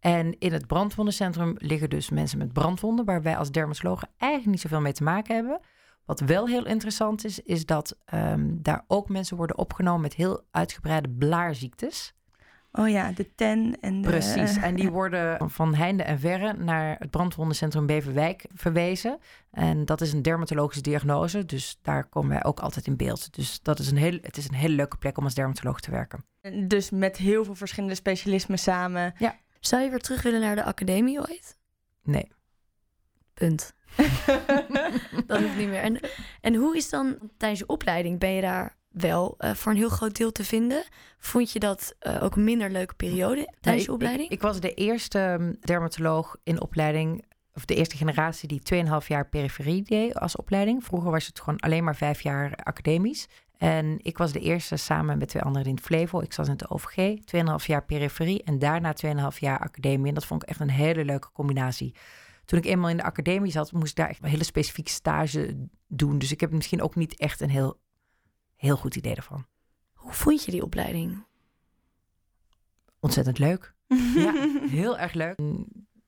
[SPEAKER 5] En in het brandwondencentrum liggen dus mensen met brandwonden... waar wij als dermatologen eigenlijk niet zoveel mee te maken hebben. Wat wel heel interessant is, is dat ehm, daar ook mensen worden opgenomen... met heel uitgebreide blaarziektes.
[SPEAKER 1] Oh ja, de ten en de...
[SPEAKER 5] Precies. En die worden van heinde en verre naar het brandwondencentrum Beverwijk verwezen. En dat is een dermatologische diagnose. Dus daar komen wij ook altijd in beeld. Dus dat is een heel, het is een hele leuke plek om als dermatoloog te werken.
[SPEAKER 1] Dus met heel veel verschillende specialismen samen.
[SPEAKER 2] Zou je weer terug willen naar de academie ooit?
[SPEAKER 5] Nee.
[SPEAKER 2] Punt. dat hoeft niet meer. En, en hoe is dan tijdens je opleiding? Ben je daar wel eh, voor een heel groot deel te vinden? Vond je dat eh, ook een minder leuke periode tijdens je opleiding?
[SPEAKER 5] Ik, ik was de eerste um, dermatoloog in opleiding, of de eerste generatie die 2,5 jaar periferie deed als opleiding. Vroeger was het gewoon alleen maar vijf jaar academisch. En ik was de eerste samen met twee anderen in het Flevo. Ik zat in het OVG, 2,5 jaar periferie en daarna 2,5 jaar academie. En dat vond ik echt een hele leuke combinatie. Toen ik eenmaal in de academie zat, moest ik daar echt een hele specifieke stage doen. Dus ik heb misschien ook niet echt een heel, heel goed idee ervan.
[SPEAKER 2] Hoe vond je die opleiding?
[SPEAKER 5] Ontzettend leuk. Ja, heel erg leuk.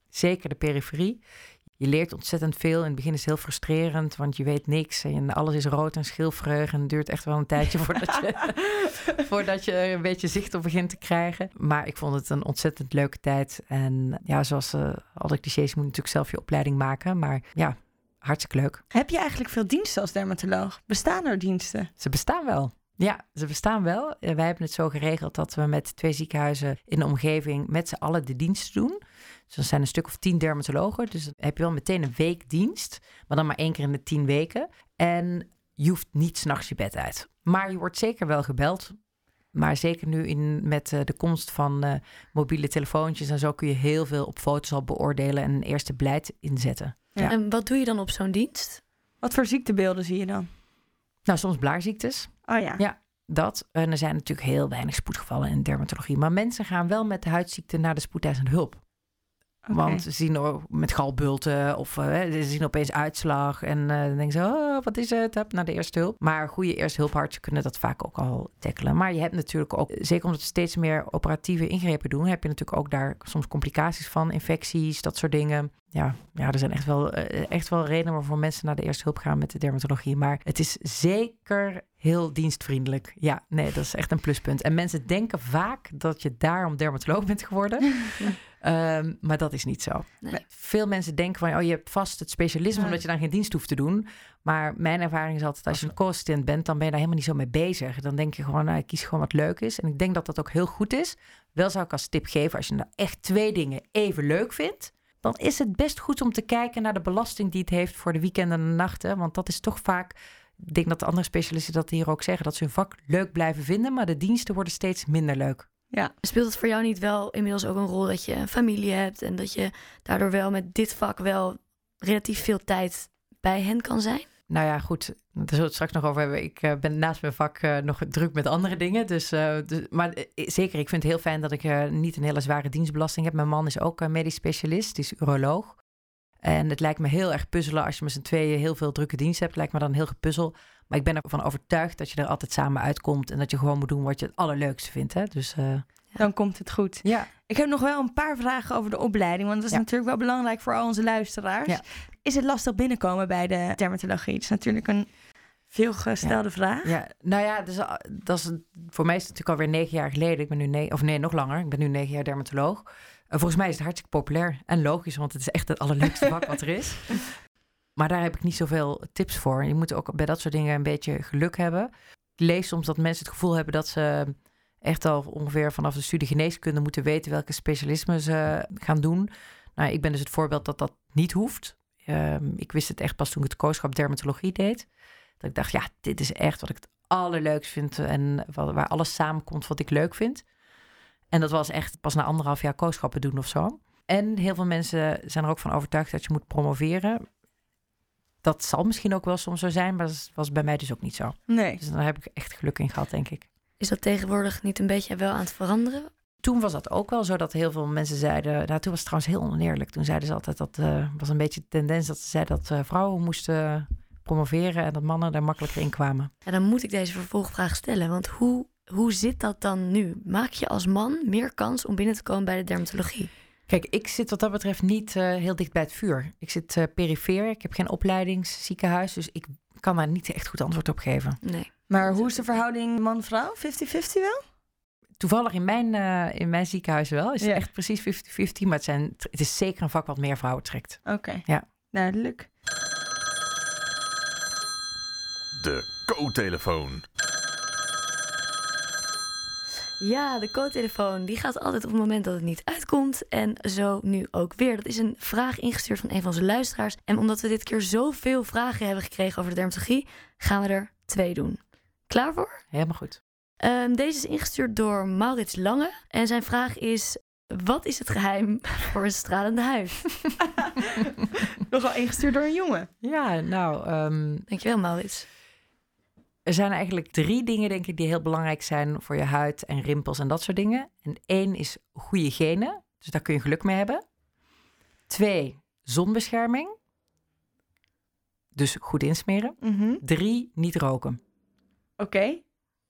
[SPEAKER 5] Zeker de periferie. Je leert ontzettend veel. In het begin is het heel frustrerend, want je weet niks. En alles is rood en schilferig. En het duurt echt wel een tijdje voordat je, voordat je een beetje zicht op begint te krijgen. Maar ik vond het een ontzettend leuke tijd. En ja, zoals eh alle clichés, je moet natuurlijk zelf je opleiding maken. Maar ja, hartstikke leuk.
[SPEAKER 1] Heb je eigenlijk veel diensten als dermatoloog? Bestaan er diensten?
[SPEAKER 5] Ze bestaan wel. Ja, ze bestaan wel. Wij hebben het zo geregeld dat we met twee ziekenhuizen in de omgeving met z'n allen de diensten doen. Dus er zijn een stuk of tien dermatologen. Dus dan heb je wel meteen een week dienst, maar dan maar één keer in de tien weken. En je hoeft niet s'nachts je bed uit. Maar je wordt zeker wel gebeld. Maar zeker nu in, met eh, de komst van eh, mobiele telefoontjes en zo kun je heel veel op foto's al beoordelen en een eerste beleid inzetten.
[SPEAKER 1] Ja.
[SPEAKER 2] En wat doe je dan op zo'n dienst?
[SPEAKER 1] Wat voor ziektebeelden zie je dan?
[SPEAKER 5] Nou, soms blaarziektes.
[SPEAKER 1] Oh ja.
[SPEAKER 5] Ja. Dat. En er zijn natuurlijk heel weinig spoedgevallen in dermatologie. Maar mensen gaan wel met de huidziekte naar de spoedeisende hulp. Want ze zien met galbulten of eh, ze zien opeens uitslag. En eh, dan denken ze, oh, wat is het? Hup, naar de eerste hulp. Maar goede eerste hulpartsen kunnen dat vaak ook al tackelen. Maar je hebt natuurlijk ook, zeker omdat we steeds meer operatieve ingrepen doen... heb je natuurlijk ook daar soms complicaties van, infecties, dat soort dingen. Ja, ja er zijn echt wel, eh, echt wel redenen waarvoor mensen naar de eerste hulp gaan met de dermatologie. Maar het is zeker heel dienstvriendelijk. Ja, nee, dat is echt een pluspunt. En mensen denken vaak dat je daarom dermatoloog bent geworden. Ehm, maar dat is niet zo.
[SPEAKER 2] Nee.
[SPEAKER 5] Veel mensen denken van, oh, je hebt vast het specialisme
[SPEAKER 1] Ja.
[SPEAKER 5] omdat je dan geen dienst hoeft te doen. Maar mijn ervaring is altijd, als je een co-assistent bent, dan ben je daar helemaal niet zo mee bezig. Dan denk je gewoon, nou, ik kies gewoon wat leuk is. En ik denk dat dat ook heel goed is. Wel zou ik als tip geven, als je nou echt twee dingen even leuk vindt, dan is het best goed om te kijken naar de belasting die het heeft voor de weekenden en de nachten. Want dat is toch vaak, ik denk dat de andere specialisten dat hier ook zeggen, dat ze hun vak leuk blijven vinden, maar de diensten worden steeds minder leuk.
[SPEAKER 2] Speelt het voor jou niet wel inmiddels ook een rol dat je een familie hebt en dat je daardoor wel met dit vak wel relatief veel tijd bij hen kan zijn?
[SPEAKER 5] Nou ja, goed. Daar zullen we het straks nog over hebben. Ik eh, ben naast mijn vak eh, nog druk met andere dingen. Dus, eh, dus- maar zeker, ik vind het heel fijn dat ik niet een hele zware dienstbelasting heb. Mijn man is ook eh, medisch specialist, die is uroloog. En het lijkt me heel erg puzzelen als je met z'n tweeën heel veel drukke dienst hebt. Lijkt me dan heel gepuzzel. Maar ik ben ervan overtuigd dat je er altijd samen uitkomt. En dat je gewoon moet doen wat je het allerleukste vindt. Hè? Dus eh,
[SPEAKER 1] Dan komt het goed.
[SPEAKER 5] ja.
[SPEAKER 1] Ik heb nog wel een paar vragen over de opleiding. Want dat is
[SPEAKER 5] Ja.
[SPEAKER 1] natuurlijk wel belangrijk voor al onze luisteraars.
[SPEAKER 5] Ja.
[SPEAKER 1] Is het lastig binnenkomen bij de dermatologie? Dat is natuurlijk een veelgestelde vraag.
[SPEAKER 5] Ja, nou ja, dus, uh, dat is, voor mij is het natuurlijk alweer negen jaar geleden. Ik ben nu negen, of nee, nog langer. Ik ben nu negen jaar dermatoloog. Uh, volgens mij is het hartstikke populair en logisch, want het is echt het allerleukste vak wat er is. Maar daar heb ik niet zoveel tips voor. Je moet ook bij dat soort dingen een beetje geluk hebben. lees soms dat mensen het gevoel hebben dat ze echt al ongeveer vanaf de studie geneeskunde moeten weten welke specialismen ze gaan doen. Nou, ik ben dus het voorbeeld dat dat niet hoeft. Ehm, ik wist het echt pas toen ik het kooschap dermatologie deed. Dat ik dacht, ja, dit is echt wat ik het allerleukst vind en waar alles samenkomt wat ik leuk vind. En dat was echt pas na anderhalf jaar kooschappen doen of zo. En heel veel mensen zijn er ook van overtuigd dat je moet promoveren. Dat zal misschien ook wel soms zo zijn, maar dat was bij mij dus ook niet zo.
[SPEAKER 1] Nee.
[SPEAKER 5] Dus daar heb ik echt geluk in gehad, denk ik.
[SPEAKER 2] Is dat tegenwoordig niet een beetje wel aan het veranderen?
[SPEAKER 5] Toen was dat ook wel zo dat heel veel mensen zeiden. Nou, toen was het trouwens heel oneerlijk. Toen zeiden ze altijd dat uh, was een beetje de tendens dat ze zeiden dat uh, vrouwen moesten promoveren en dat mannen daar makkelijker in kwamen.
[SPEAKER 2] En dan moet ik deze vervolgvraag stellen. Want hoe, hoe zit dat dan nu? Maak je als man meer kans om binnen te komen bij de dermatologie?
[SPEAKER 5] Kijk, ik zit wat dat betreft niet uh, heel dicht bij het vuur. Ik zit uh, perifeer, ik heb geen opleidingsziekenhuis, dus ik kan daar niet echt goed antwoord op geven.
[SPEAKER 2] Nee.
[SPEAKER 1] Maar hoe is de verhouding man-vrouw? 50-50 wel?
[SPEAKER 5] Toevallig in mijn, uh, in mijn ziekenhuis wel. Is
[SPEAKER 1] Ja.
[SPEAKER 5] echt precies 50-50, maar het, zijn, het is zeker een vak wat meer vrouwen trekt.
[SPEAKER 1] Oké.
[SPEAKER 5] Ja.
[SPEAKER 1] Duidelijk.
[SPEAKER 6] De co-telefoon.
[SPEAKER 2] Ja, de co-telefoon die gaat altijd op het moment dat het niet uitkomt. En zo nu ook weer. Dat is een vraag ingestuurd van een van onze luisteraars. En omdat we dit keer zoveel vragen hebben gekregen over de dermatologie, gaan we er twee doen. Klaar voor?
[SPEAKER 5] Helemaal goed.
[SPEAKER 2] Ehm, deze is ingestuurd door Maurits Lange. En zijn vraag is: wat is het geheim voor een stralende huid?
[SPEAKER 1] Nogal ingestuurd door een jongen.
[SPEAKER 5] Ja, nou, ehm,
[SPEAKER 2] Dankjewel, Maurits.
[SPEAKER 5] Er zijn eigenlijk drie dingen, denk ik, die heel belangrijk zijn voor je huid en rimpels en dat soort dingen. En één is goede genen, dus daar kun je geluk mee hebben. Twee, zonbescherming. Dus goed insmeren.
[SPEAKER 1] Mhm.
[SPEAKER 5] Drie, niet roken.
[SPEAKER 1] Oké.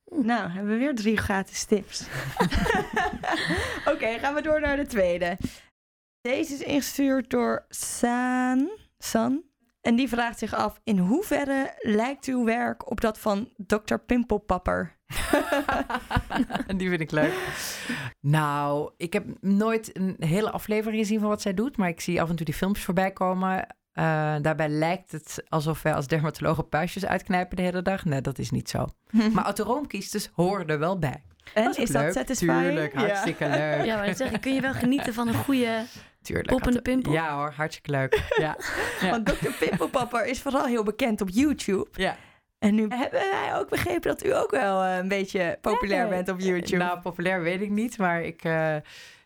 [SPEAKER 1] Nou, hebben we weer drie gratis tips. Oké, gaan we door naar de tweede. Deze is ingestuurd door San. San. En die vraagt zich af: in hoeverre lijkt uw werk op dat van Dr. Pimpelpapper?
[SPEAKER 5] En die vind ik leuk. Nou, ik heb nooit een hele aflevering gezien van wat zij doet, maar ik zie af en toe die filmpjes voorbij komen. Eh, daarbij lijkt het alsof wij als dermatologen puistjes uitknijpen de hele dag. Nee, dat is niet zo. Maar autoroomkiesters horen er wel bij.
[SPEAKER 1] En
[SPEAKER 5] ook
[SPEAKER 1] is dat
[SPEAKER 5] leuk.
[SPEAKER 1] satisfying?
[SPEAKER 5] Tuurlijk, hartstikke leuk.
[SPEAKER 2] Ja, maar ik zeg, kun je wel genieten van een goede.
[SPEAKER 5] Tuurlijk.
[SPEAKER 2] Poppende pimpel?
[SPEAKER 5] Ja hoor, hartstikke leuk. Ja. Ja.
[SPEAKER 1] Want Dr. Pimpelpapper is vooral heel bekend op YouTube.
[SPEAKER 5] ja.
[SPEAKER 1] En nu hebben wij ook begrepen dat u ook wel eh, een beetje populair
[SPEAKER 5] Nee.
[SPEAKER 1] bent op YouTube.
[SPEAKER 5] Nou, populair weet ik niet, maar ik, eh,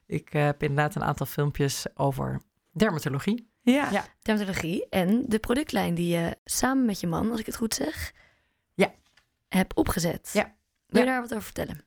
[SPEAKER 5] ik eh, heb inderdaad een aantal filmpjes over dermatologie.
[SPEAKER 1] ja.
[SPEAKER 5] Ja.
[SPEAKER 2] Dermatologie en de productlijn die je samen met je man, als ik het goed zeg,
[SPEAKER 5] Ja.
[SPEAKER 2] hebt opgezet.
[SPEAKER 5] Ja.
[SPEAKER 2] Wil je
[SPEAKER 5] Ja.
[SPEAKER 2] daar wat over vertellen?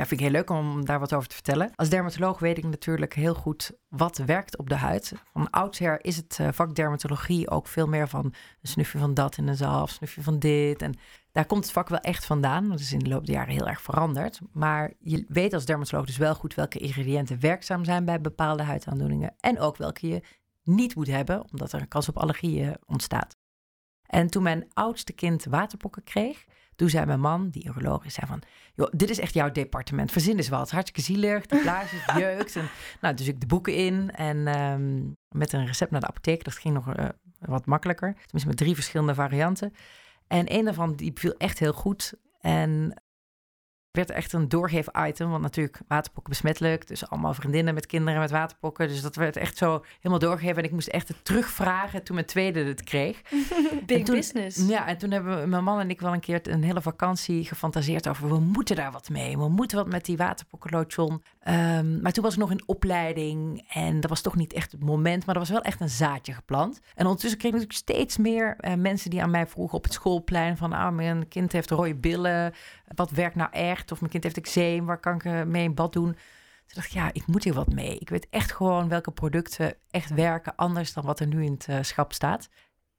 [SPEAKER 5] Ja, vind ik heel leuk om daar wat over te vertellen. Als dermatoloog weet ik natuurlijk heel goed wat werkt op de huid. Van oudsher is het eh, vak dermatologie ook veel meer van een snufje van dat in een zalf, snufje van dit. En daar komt het vak wel echt vandaan. Dat is in de loop der jaren heel erg veranderd. Maar je weet als dermatoloog dus wel goed welke ingrediënten werkzaam zijn bij bepaalde huidaandoeningen. En ook welke je niet moet hebben, omdat er een kans op allergieën ontstaat. En toen mijn oudste kind waterpokken kreeg, toen zei mijn man, die uroloog zei van... joh, dit is echt jouw departement. Verzin eens wat. Hartstikke zielig, de blaasjes, het jeukt. En, nou, dus ik de boeken in en ehm, met een recept naar de apotheek. Dat ging nog eh, wat makkelijker. Tenminste met drie verschillende varianten. En een daarvan die viel echt heel goed. En werd echt een doorgeef-item. Want natuurlijk waterpokken besmettelijk. Dus allemaal vriendinnen met kinderen met waterpokken. Dus dat werd echt zo helemaal doorgegeven. En ik moest echt het terugvragen toen mijn tweede het kreeg.
[SPEAKER 2] Big
[SPEAKER 5] En toen-
[SPEAKER 2] business.
[SPEAKER 5] Ja, en toen hebben mijn man en ik wel een keer een hele vakantie gefantaseerd over... we moeten daar wat mee, we moeten wat met die waterpokkenlotion. Ehm, maar toen was ik nog in opleiding en dat was toch niet echt het moment... maar er was wel echt een zaadje geplant. En ondertussen kreeg ik natuurlijk steeds meer eh, mensen die aan mij vroegen op het schoolplein... van ah, mijn kind heeft rode billen, wat werkt nou echt? Of mijn kind heeft eczeem, waar kan ik eh, mee in bad doen? Toen dacht ik, ja, ik moet hier wat mee. Ik weet echt gewoon welke producten echt werken... anders dan wat er nu in het eh, schap staat.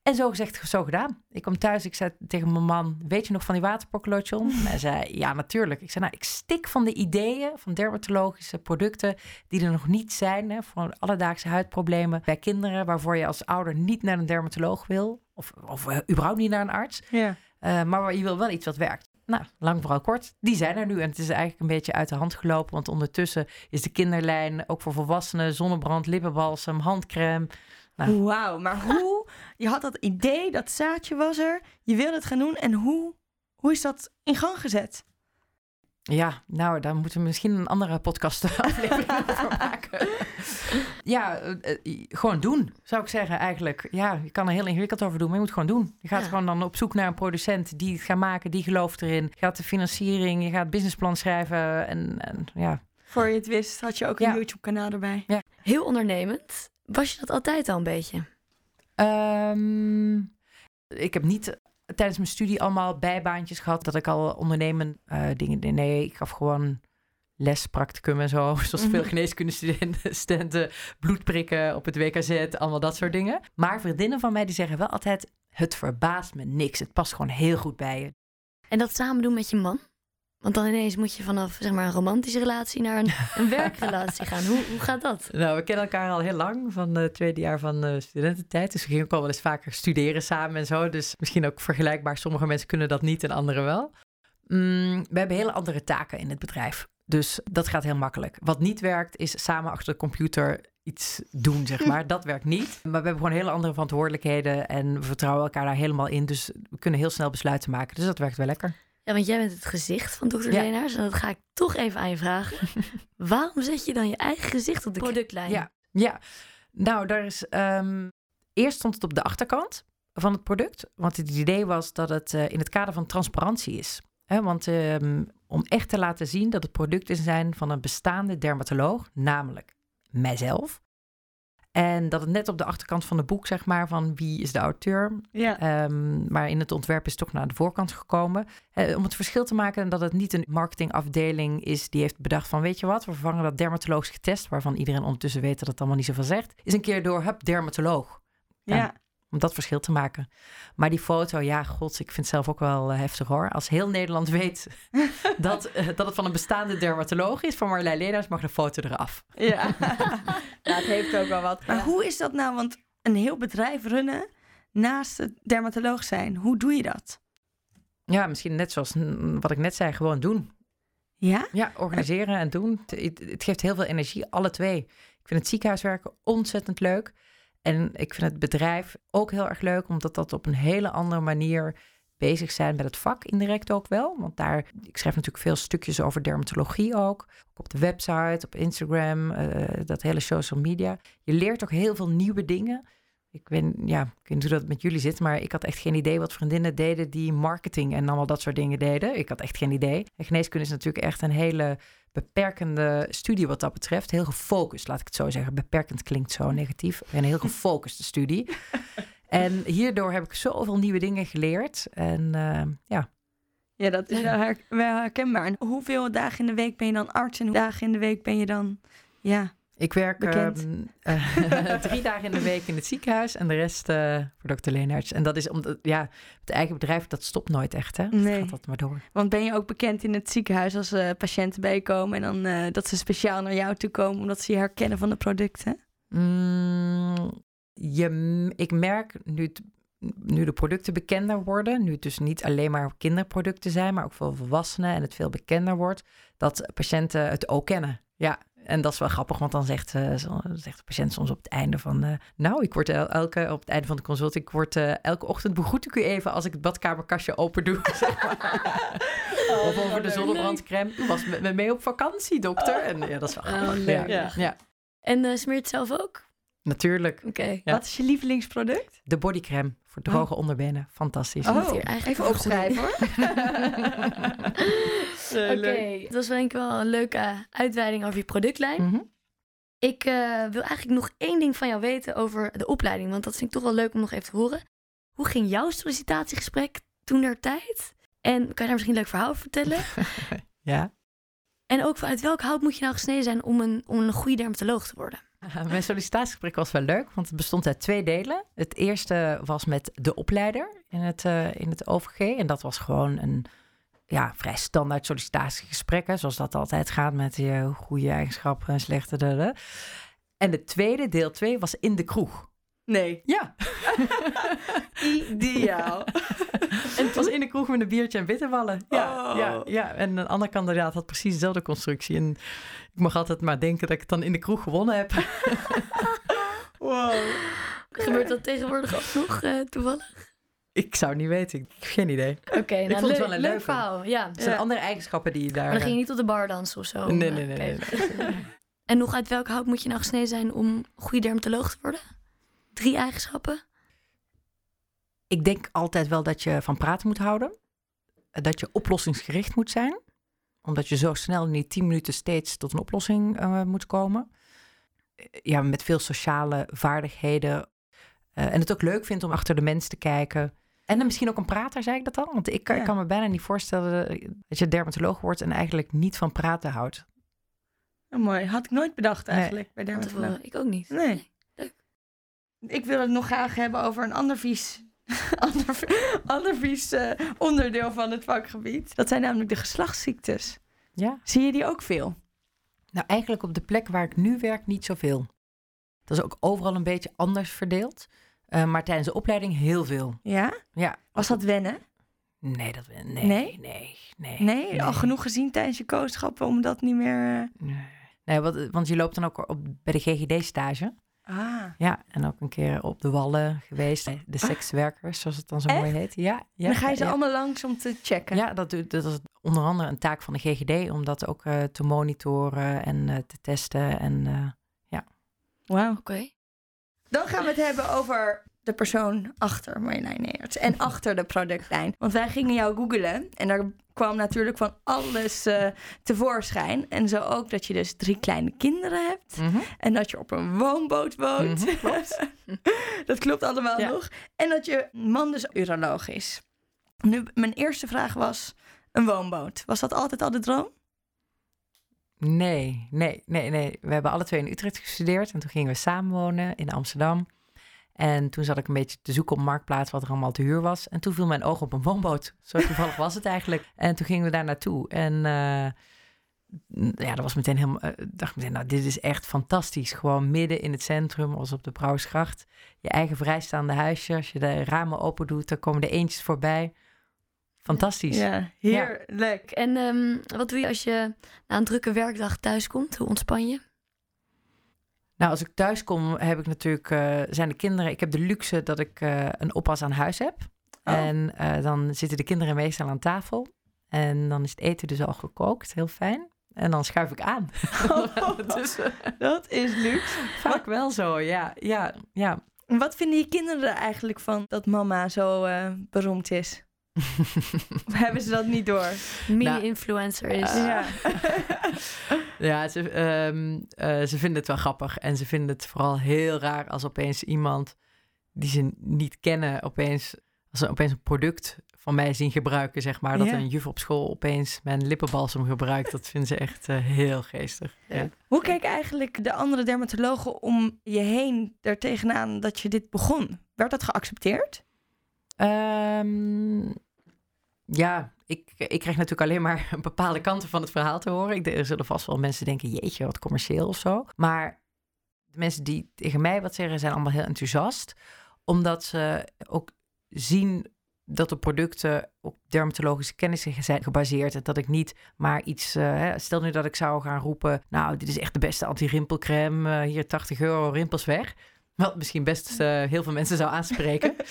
[SPEAKER 5] En zo gezegd, zo gedaan. Ik kwam thuis, ik zei tegen mijn man... weet je nog van die waterpokkenlotion? En hij zei, ja, natuurlijk. Ik zei, nou, ik stik van de ideeën van dermatologische producten... die er nog niet zijn hè, voor alledaagse huidproblemen bij kinderen... waarvoor je als ouder niet naar een dermatoloog wil... of, of eh, überhaupt niet naar een arts...
[SPEAKER 1] Ja.
[SPEAKER 5] Uh, maar je wil wel iets wat werkt. Nou, lang vooral kort. Die zijn er nu. En het is eigenlijk een beetje uit de hand gelopen. Want ondertussen is de kinderlijn ook voor volwassenen... zonnebrand, lippenbalsem, handcrème. Nou.
[SPEAKER 1] Wauw, maar hoe... Je had dat idee, dat zaadje was er. Je wilde het gaan doen. En hoe, Hoe is dat in gang gezet?
[SPEAKER 5] Ja, nou, daar moeten we misschien een andere podcast aflevering over maken. ja, eh, eh, gewoon doen, zou ik zeggen eigenlijk. Ja, je kan er heel ingewikkeld over doen, maar je moet gewoon doen. Je gaat
[SPEAKER 2] Ja.
[SPEAKER 5] gewoon dan op zoek naar een producent die het gaat maken, die gelooft erin. Je gaat de financiering, je gaat het businessplan schrijven en, en ja.
[SPEAKER 1] Voor je het wist, had je ook een
[SPEAKER 5] Ja.
[SPEAKER 1] YouTube-kanaal erbij.
[SPEAKER 2] Heel ondernemend. Was je dat altijd al een beetje?
[SPEAKER 5] Ehm, ik heb niet tijdens mijn studie allemaal bijbaantjes gehad dat ik al ondernemen eh, dingen deed. Nee, ik gaf gewoon les, practicum en zo. Zoals veel geneeskundestudenten, studenten, bloed prikken op het WKZ, allemaal dat soort dingen. Maar vriendinnen van mij die zeggen wel altijd, het verbaast me niks. Het past gewoon heel goed bij je.
[SPEAKER 2] En dat samen doen met je man? Want dan ineens moet je vanaf zeg maar, een romantische relatie naar een, een werkrelatie gaan. Hoe, hoe gaat dat?
[SPEAKER 5] Nou, we kennen elkaar al heel lang, van het tweede jaar van studententijd. Dus we gingen ook al wel eens vaker studeren samen en zo. Dus misschien ook vergelijkbaar. Sommige mensen kunnen dat niet en anderen wel. Mm, we hebben hele andere taken in het bedrijf. Dus dat gaat heel makkelijk. Wat niet werkt, is samen achter de computer iets doen, zeg maar. Dat werkt niet. Maar we hebben gewoon hele andere verantwoordelijkheden en we vertrouwen elkaar daar helemaal in. Dus we kunnen heel snel besluiten maken. Dus dat werkt wel lekker.
[SPEAKER 2] Ja, want jij bent het gezicht van Dr.
[SPEAKER 5] Ja.
[SPEAKER 2] Leenaars. En dat ga ik toch even aan je vragen. Waarom zet je dan je eigen gezicht op de productlijn?
[SPEAKER 5] Ja, ja. Nou, daar is. ehm, eerst stond het op de achterkant van het product. Want het idee was dat het eh, in het kader van transparantie is. Hè, want ehm, om echt te laten zien dat het producten zijn van een bestaande dermatoloog, namelijk mijzelf. En dat het net op de achterkant van het boek, zeg maar, van wie is de auteur.
[SPEAKER 1] Ja.
[SPEAKER 5] Ehm, maar in het ontwerp is het toch naar de voorkant gekomen. Eh, om het verschil te maken dat het niet een marketingafdeling is die heeft bedacht van weet je wat, we vervangen dat dermatologisch getest, waarvan iedereen ondertussen weet dat het allemaal niet zoveel zegt, is een keer door hup dermatoloog.
[SPEAKER 1] ja.
[SPEAKER 5] Om dat verschil te maken. Maar die foto, ja, god, ik vind het zelf ook wel eh, heftig hoor. Als heel Nederland weet dat, eh, dat het van een bestaande dermatoloog is, van Marlijn Leenaars, mag de foto eraf.
[SPEAKER 1] Ja. ja, het heeft ook wel wat. Maar hoe is dat nou? Want een heel bedrijf runnen naast het dermatoloog zijn, hoe doe je dat?
[SPEAKER 5] Ja, misschien net zoals wat ik net zei, gewoon doen.
[SPEAKER 1] Ja?
[SPEAKER 5] Ja, organiseren en doen. Het, het- het geeft heel veel energie, alle twee. Ik vind het ziekenhuiswerken ontzettend leuk. En ik vind het bedrijf ook heel erg leuk, omdat dat op een hele andere manier bezig zijn met het vak, indirect ook wel. Want daar, ik schrijf natuurlijk veel stukjes over dermatologie ook. Op de website, op Instagram, eh, dat hele social media. Je leert ook heel veel nieuwe dingen. Ik weet, ja, ik weet niet hoe dat met jullie zit, maar ik had echt geen idee wat vriendinnen deden die marketing en allemaal dat soort dingen deden. Ik had echt geen idee. En geneeskunde is natuurlijk echt een hele beperkende studie wat dat betreft. Heel gefocust, laat ik het zo zeggen. Beperkend klinkt zo negatief. Een heel gefocuste studie. En hierdoor heb ik zoveel nieuwe dingen geleerd. En eh, ja,
[SPEAKER 1] Ja, dat is wel, her- wel herkenbaar. En hoeveel dagen in de week ben je dan arts en hoeveel dagen in de week ben je dan... Ja,
[SPEAKER 5] ik werk ehm, eh, drie dagen in de week in het ziekenhuis en de rest eh, voor dokter Leenaerts. En dat is omdat, ja, het eigen bedrijf, dat stopt nooit echt, hè?
[SPEAKER 1] Nee.
[SPEAKER 5] Het gaat dat maar door.
[SPEAKER 1] want ben je ook bekend in het ziekenhuis als eh, patiënten bij je komen... en dan dat ze speciaal naar jou toe komen omdat ze je herkennen van de producten?
[SPEAKER 5] Mm, je, ik merk nu, het- nu de producten bekender worden, nu het dus niet alleen maar kinderproducten zijn, maar ook veel volwassenen en het veel bekender wordt, dat patiënten het ook kennen. Ja, en dat is wel grappig, want dan zegt, eh, zegt de patiënt soms op het einde van, eh, nou, ik word el- elke, op het einde van de consult, ik word eh, elke ochtend begroet ik u even als ik het badkamerkastje open doe. zeg maar. of over de zonnebrandcreme. U was met me mee op vakantie, dokter. En ja, dat is wel grappig.
[SPEAKER 2] leuk.
[SPEAKER 5] ja. ja,
[SPEAKER 2] En eh smeert zelf ook?
[SPEAKER 5] Natuurlijk.
[SPEAKER 2] Oké.
[SPEAKER 5] Ja.
[SPEAKER 1] Wat is je lievelingsproduct?
[SPEAKER 5] De bodycreme voor droge onderbenen. Fantastisch.
[SPEAKER 2] moet hier eigenlijk
[SPEAKER 1] even opschrijven hoor.
[SPEAKER 2] Oké, dat was wel denk ik wel een leuke uitweiding over je productlijn.
[SPEAKER 5] Mhm.
[SPEAKER 2] Ik eh, wil eigenlijk nog één ding van jou weten over de opleiding. Want dat vind ik toch wel leuk om nog even te horen. Hoe ging jouw sollicitatiegesprek toen der tijd? En kan je daar misschien een leuk verhaal over vertellen?
[SPEAKER 5] Ja.
[SPEAKER 2] En ook uit welk hout moet je nou gesneden zijn om een, om een goede dermatoloog te worden?
[SPEAKER 5] Mijn sollicitatiegesprek was wel leuk, want het bestond uit twee delen. Het eerste was met de opleider in het, eh, in het OVG. En dat was gewoon een ja, vrij standaard sollicitatiegesprek, zoals dat altijd gaat met je goede eigenschappen en slechte. de- de. En de tweede, deel 2, was in de kroeg.
[SPEAKER 1] Nee.
[SPEAKER 5] Ja.
[SPEAKER 1] Ideaal.
[SPEAKER 5] En het was in de kroeg met een biertje en bitterballen. Ja,
[SPEAKER 1] Oh.
[SPEAKER 5] ja, ja, en een andere kandidaat had precies dezelfde constructie. En ik mag altijd maar denken dat ik het dan in de kroeg gewonnen heb.
[SPEAKER 1] Wow.
[SPEAKER 2] Gebeurt dat tegenwoordig ook nog eh, toevallig?
[SPEAKER 5] Ik zou het niet weten. Ik heb geen idee.
[SPEAKER 2] Oké, nou,
[SPEAKER 5] vond het
[SPEAKER 2] leuk,
[SPEAKER 5] wel een
[SPEAKER 2] leuk
[SPEAKER 5] leuke.
[SPEAKER 2] verhaal. Ja.
[SPEAKER 5] Er zijn andere eigenschappen die je daar...
[SPEAKER 2] Maar dan ging je niet op de bar dansen of zo?
[SPEAKER 5] Nee,
[SPEAKER 2] om,
[SPEAKER 5] nee,
[SPEAKER 2] eh,
[SPEAKER 5] nee,
[SPEAKER 2] oké. En nog uit welk hout moet je nou gesneden zijn om goede dermatoloog te worden? Drie eigenschappen?
[SPEAKER 5] Ik denk altijd wel dat je van praten moet houden. Dat je oplossingsgericht moet zijn. Omdat je zo snel in die tien minuten steeds tot een oplossing eh, moet komen. Eh, Ja, met veel sociale vaardigheden. Eh, en het ook leuk vindt om achter de mens te kijken. En dan misschien ook een prater, zei ik dat al? Want ik, kan-
[SPEAKER 1] Ja.
[SPEAKER 5] ik kan me bijna niet voorstellen dat je dermatoloog wordt en eigenlijk niet van praten houdt.
[SPEAKER 1] Oh, mooi. Had ik nooit bedacht
[SPEAKER 5] Nee.
[SPEAKER 1] eigenlijk bij dermatoloog.
[SPEAKER 2] Ik ook niet.
[SPEAKER 1] Nee. Ik wil het nog graag hebben over een ander vies, ander, ander vies eh, onderdeel van het vakgebied. Dat zijn namelijk de geslachtsziektes.
[SPEAKER 5] Ja.
[SPEAKER 1] Zie je die ook veel?
[SPEAKER 5] Nou, eigenlijk op de plek waar ik nu werk niet zoveel. Dat is ook overal een beetje anders verdeeld. Eh, maar tijdens de opleiding heel veel.
[SPEAKER 1] Ja?
[SPEAKER 5] Ja.
[SPEAKER 1] Was dat wennen?
[SPEAKER 5] Nee, dat nee,
[SPEAKER 1] Nee?
[SPEAKER 5] nee, nee,
[SPEAKER 1] al genoeg gezien tijdens je kooschappen om dat niet meer... eh,
[SPEAKER 5] Nee, nee want, want je loopt dan ook op, bij de GGD-stage.
[SPEAKER 1] Ah.
[SPEAKER 5] Ja, en ook een keer op de wallen geweest. De sekswerkers, zoals het dan zo mooi heet. Ja, ja,
[SPEAKER 1] dan ga je ze
[SPEAKER 5] ja.
[SPEAKER 1] allemaal langs om te checken.
[SPEAKER 5] Ja, dat, doet- dat is onder andere een taak van de GGD om dat ook eh, te monitoren en eh, te testen. En eh,
[SPEAKER 1] Wauw.
[SPEAKER 2] Oké.
[SPEAKER 1] Dan gaan we het hebben over de persoon achter Marjolein Neerts. En achter de productlijn. Want wij gingen jou googlen. En daar kwam natuurlijk van alles eh, tevoorschijn. En zo ook dat je dus drie kleine kinderen hebt. En dat je op een woonboot woont.
[SPEAKER 5] Mhm, klopt.
[SPEAKER 1] dat klopt allemaal
[SPEAKER 5] Ja.
[SPEAKER 1] nog. En dat je man dus uroloog is. Nu, mijn eerste vraag was een woonboot. Was dat altijd al de droom?
[SPEAKER 5] Nee, nee, nee, nee. We hebben alle twee in Utrecht gestudeerd en toen gingen we samenwonen in Amsterdam. En toen zat ik een beetje te zoeken op Marktplaats wat er allemaal te huur was. En toen viel mijn oog op een woonboot. Zo toevallig was het eigenlijk. En toen gingen we daar naartoe. En eh, ja, dat was meteen helemaal... Ik dacht meteen, nou, dit is echt fantastisch. Gewoon midden in het centrum, als op de Brouwersgracht. Je eigen vrijstaande huisje. Als je de ramen open doet, dan komen de eentjes voorbij. Fantastisch.
[SPEAKER 1] Ja, heerlijk.
[SPEAKER 2] En ehm, wat doe je als je na een drukke werkdag thuis komt? Hoe ontspan je?
[SPEAKER 5] Nou, als ik thuis kom, heb ik natuurlijk, eh, zijn de kinderen. Ik heb de luxe dat ik eh, een oppas aan huis heb.
[SPEAKER 1] Oh.
[SPEAKER 5] En eh, dan zitten de kinderen meestal aan tafel. En dan is het eten dus al gekookt, heel fijn. En dan schuif ik aan. dus eh,
[SPEAKER 1] Dat is luxe.
[SPEAKER 5] vaak wel zo, ja, ja, ja.
[SPEAKER 1] Wat vinden je kinderen er eigenlijk van dat mama zo beroemd is? Of hebben ze dat niet door?
[SPEAKER 2] Mini-influencer is.
[SPEAKER 5] Ah.
[SPEAKER 1] Ja.
[SPEAKER 5] Ja, ze, ehm, eh, ze vinden het wel grappig. En ze vinden het vooral heel raar als opeens iemand die ze niet kennen, opeens, als ze opeens een product van mij zien gebruiken, zeg maar. Dat
[SPEAKER 1] Ja.
[SPEAKER 5] een juf op school opeens mijn lippenbalsem gebruikt. Dat vinden ze echt eh, heel geestig. Ja.
[SPEAKER 1] Hoe kijken eigenlijk de andere dermatologen om je heen er tegenaan dat je dit begon? Werd dat geaccepteerd?
[SPEAKER 5] Ehm, ja, ik, ik krijg natuurlijk alleen maar bepaalde kanten van het verhaal te horen. Ik, er zullen vast wel mensen denken, jeetje, wat commercieel of zo. Maar de mensen die tegen mij wat zeggen, zijn allemaal heel enthousiast. Omdat ze ook zien dat de producten op dermatologische kennis zijn gebaseerd. En dat ik niet maar iets... eh, stel nu dat ik zou gaan roepen... nou, dit is echt de beste anti-rimpelcrème. eh, hier 80 euro, rimpels weg. Wat misschien best eh, heel veel mensen zou aanspreken.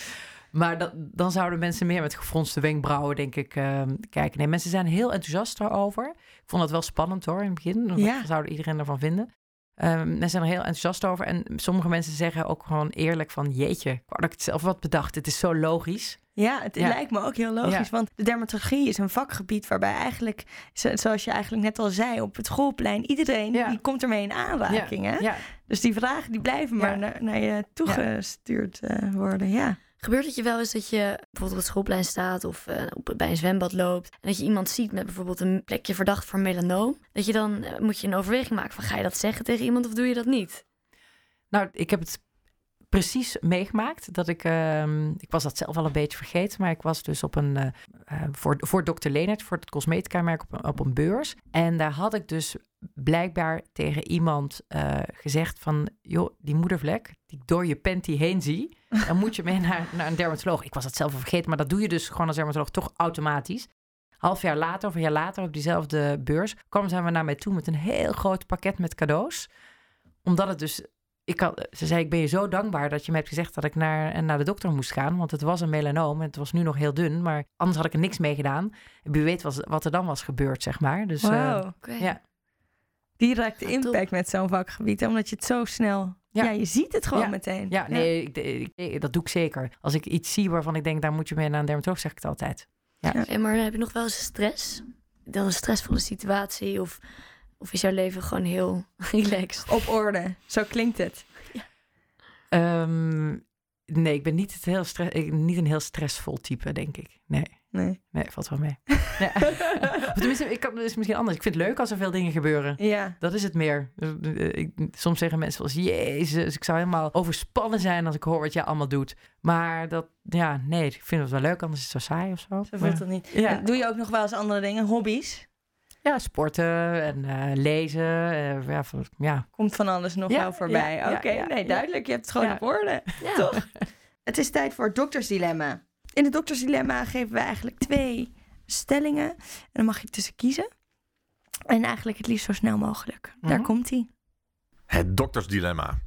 [SPEAKER 5] Maar dat, dan zouden mensen meer met gefronste wenkbrauwen, denk ik, eh, kijken. Nee, mensen zijn heel enthousiast daarover. Ik vond het wel spannend hoor, in het begin. Wat
[SPEAKER 1] Ja.
[SPEAKER 5] zou iedereen ervan vinden? Ehm, mensen zijn er heel enthousiast over. En sommige mensen zeggen ook gewoon eerlijk van... jeetje, ik dat ik het zelf wat bedacht. Het is zo logisch.
[SPEAKER 1] Ja, het
[SPEAKER 5] Ja.
[SPEAKER 1] lijkt me ook heel logisch.
[SPEAKER 5] Ja.
[SPEAKER 1] Want de dermatologie is een vakgebied waarbij eigenlijk, zo- zoals je eigenlijk net al zei, op het schoolplein, iedereen
[SPEAKER 5] Ja.
[SPEAKER 1] die komt ermee in aanraking. Hè? Dus die vragen die blijven maar naar, naar je toegestuurd eh, worden. Ja.
[SPEAKER 2] Gebeurt het je wel eens dat je bijvoorbeeld op het schoolplein staat of eh, op, bij een zwembad loopt en dat je iemand ziet met bijvoorbeeld een plekje verdacht voor melanoom? Dat je dan eh, moet je een overweging maken van ga je dat zeggen tegen iemand of doe je dat niet?
[SPEAKER 5] nou, ik heb het precies meegemaakt. Dat ik, ehm, ik was dat zelf al een beetje vergeten, maar ik was dus op een, eh, voor, voor Dr. Leonard, voor het cosmetica-merk, op, een- op een beurs. En daar had ik dus blijkbaar tegen iemand eh, gezegd van, joh, die moedervlek die ik door je panty heen zie, dan moet je mee naar, naar een dermatoloog. Ik was dat zelf al vergeten, maar dat doe je dus gewoon als dermatoloog toch automatisch. Half jaar later of een jaar later op diezelfde beurs kwamen zij naar mij toe met een heel groot pakket met cadeaus. Omdat het dus ik had, ze zei, ik ben je zo dankbaar dat je me hebt gezegd dat ik naar, naar de dokter moest gaan. Want het was een melanoom en het was nu nog heel dun. Maar anders had ik er niks mee gedaan. En wie weet wat, wat er dan was gebeurd, zeg maar. Dus, eh.
[SPEAKER 2] Oké.
[SPEAKER 5] ja.
[SPEAKER 1] Directe
[SPEAKER 2] Ja, top.
[SPEAKER 1] impact met zo'n vakgebied. Omdat je het zo snel... Ja,
[SPEAKER 5] Ja.
[SPEAKER 1] je ziet het gewoon
[SPEAKER 5] Ja.
[SPEAKER 1] meteen.
[SPEAKER 5] ja, nee, ik- ik- ik- dat doe ik zeker. Als ik iets zie waarvan ik denk, daar moet je mee naar een dermatoloog, zeg ik het altijd.
[SPEAKER 2] Hey, maar heb je nog wel eens stress? Dan een stressvolle situatie? Of, of is jouw leven gewoon heel relaxed?
[SPEAKER 1] Op orde. Zo klinkt het.
[SPEAKER 5] Ehm, nee, ik ben niet, het heel stress, ik, niet een heel stressvol type, denk ik. Nee,
[SPEAKER 1] Nee.
[SPEAKER 5] nee valt wel mee. ja. Of tenminste, ik kan, is misschien anders. Ik vind het leuk als er veel dingen gebeuren.
[SPEAKER 1] Ja.
[SPEAKER 5] Dat is het meer. Dus, eh, Ik, soms zeggen mensen wel eens, jezus, ik zou helemaal overspannen zijn als ik hoor wat jij allemaal doet. Maar dat, ja, nee, ik vind het wel leuk, anders is het zo saai of zo.
[SPEAKER 1] Zo voelt het niet.
[SPEAKER 5] Ja.
[SPEAKER 1] Doe je ook nog wel eens andere dingen? Hobby's?
[SPEAKER 5] Ja, sporten en eh, lezen. eh, ja, ja.
[SPEAKER 1] Komt van alles nog wel voorbij. Oké, nee, duidelijk. Je hebt het gewoon op orde.
[SPEAKER 2] Ja.
[SPEAKER 1] Toch? Het is tijd voor het doktersdilemma. In het doktersdilemma geven we eigenlijk twee stellingen. En dan mag je tussen kiezen. En eigenlijk het liefst zo snel mogelijk. Daar
[SPEAKER 5] Mhm.
[SPEAKER 1] komt hij.
[SPEAKER 6] Het doktersdilemma.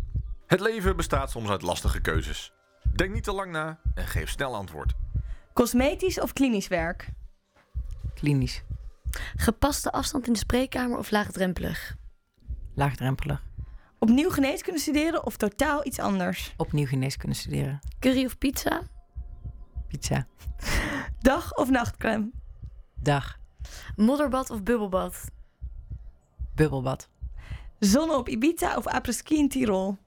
[SPEAKER 6] Het leven bestaat soms uit lastige keuzes. Denk niet te lang na en geef snel antwoord.
[SPEAKER 1] Cosmetisch of klinisch werk?
[SPEAKER 5] Klinisch,
[SPEAKER 2] Gepaste afstand in de spreekkamer of laagdrempelig?
[SPEAKER 5] laagdrempelig.
[SPEAKER 1] Opnieuw geneeskunde studeren of totaal iets anders?
[SPEAKER 5] Opnieuw geneeskunde studeren.
[SPEAKER 2] Curry of pizza?
[SPEAKER 5] Pizza.
[SPEAKER 1] Dag of nachtcrème?
[SPEAKER 5] Dag.
[SPEAKER 2] Modderbad of bubbelbad?
[SPEAKER 5] Bubbelbad.
[SPEAKER 1] Zonne op Ibiza of apres-ski in Tirol?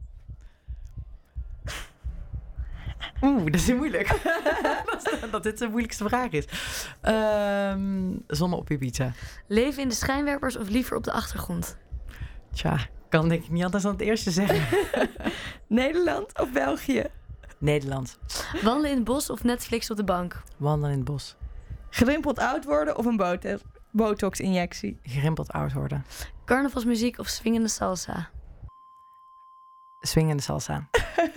[SPEAKER 5] Oeh, dat is moeilijk. dat, dat dit de moeilijkste vraag is. Ehm zonne op Ibiza.
[SPEAKER 2] Leven in de schijnwerpers of liever op de achtergrond?
[SPEAKER 5] Tja, kan denk ik niet anders dan het eerste zeggen.
[SPEAKER 1] Nederland of België?
[SPEAKER 5] Nederland.
[SPEAKER 2] Wandelen in het bos of Netflix op de bank?
[SPEAKER 5] Wandelen in het bos.
[SPEAKER 1] Gerimpeld oud worden of een botox- botox-injectie?
[SPEAKER 5] Gerimpeld oud worden.
[SPEAKER 2] Carnavalsmuziek of swingende salsa?
[SPEAKER 5] Swingende salsa.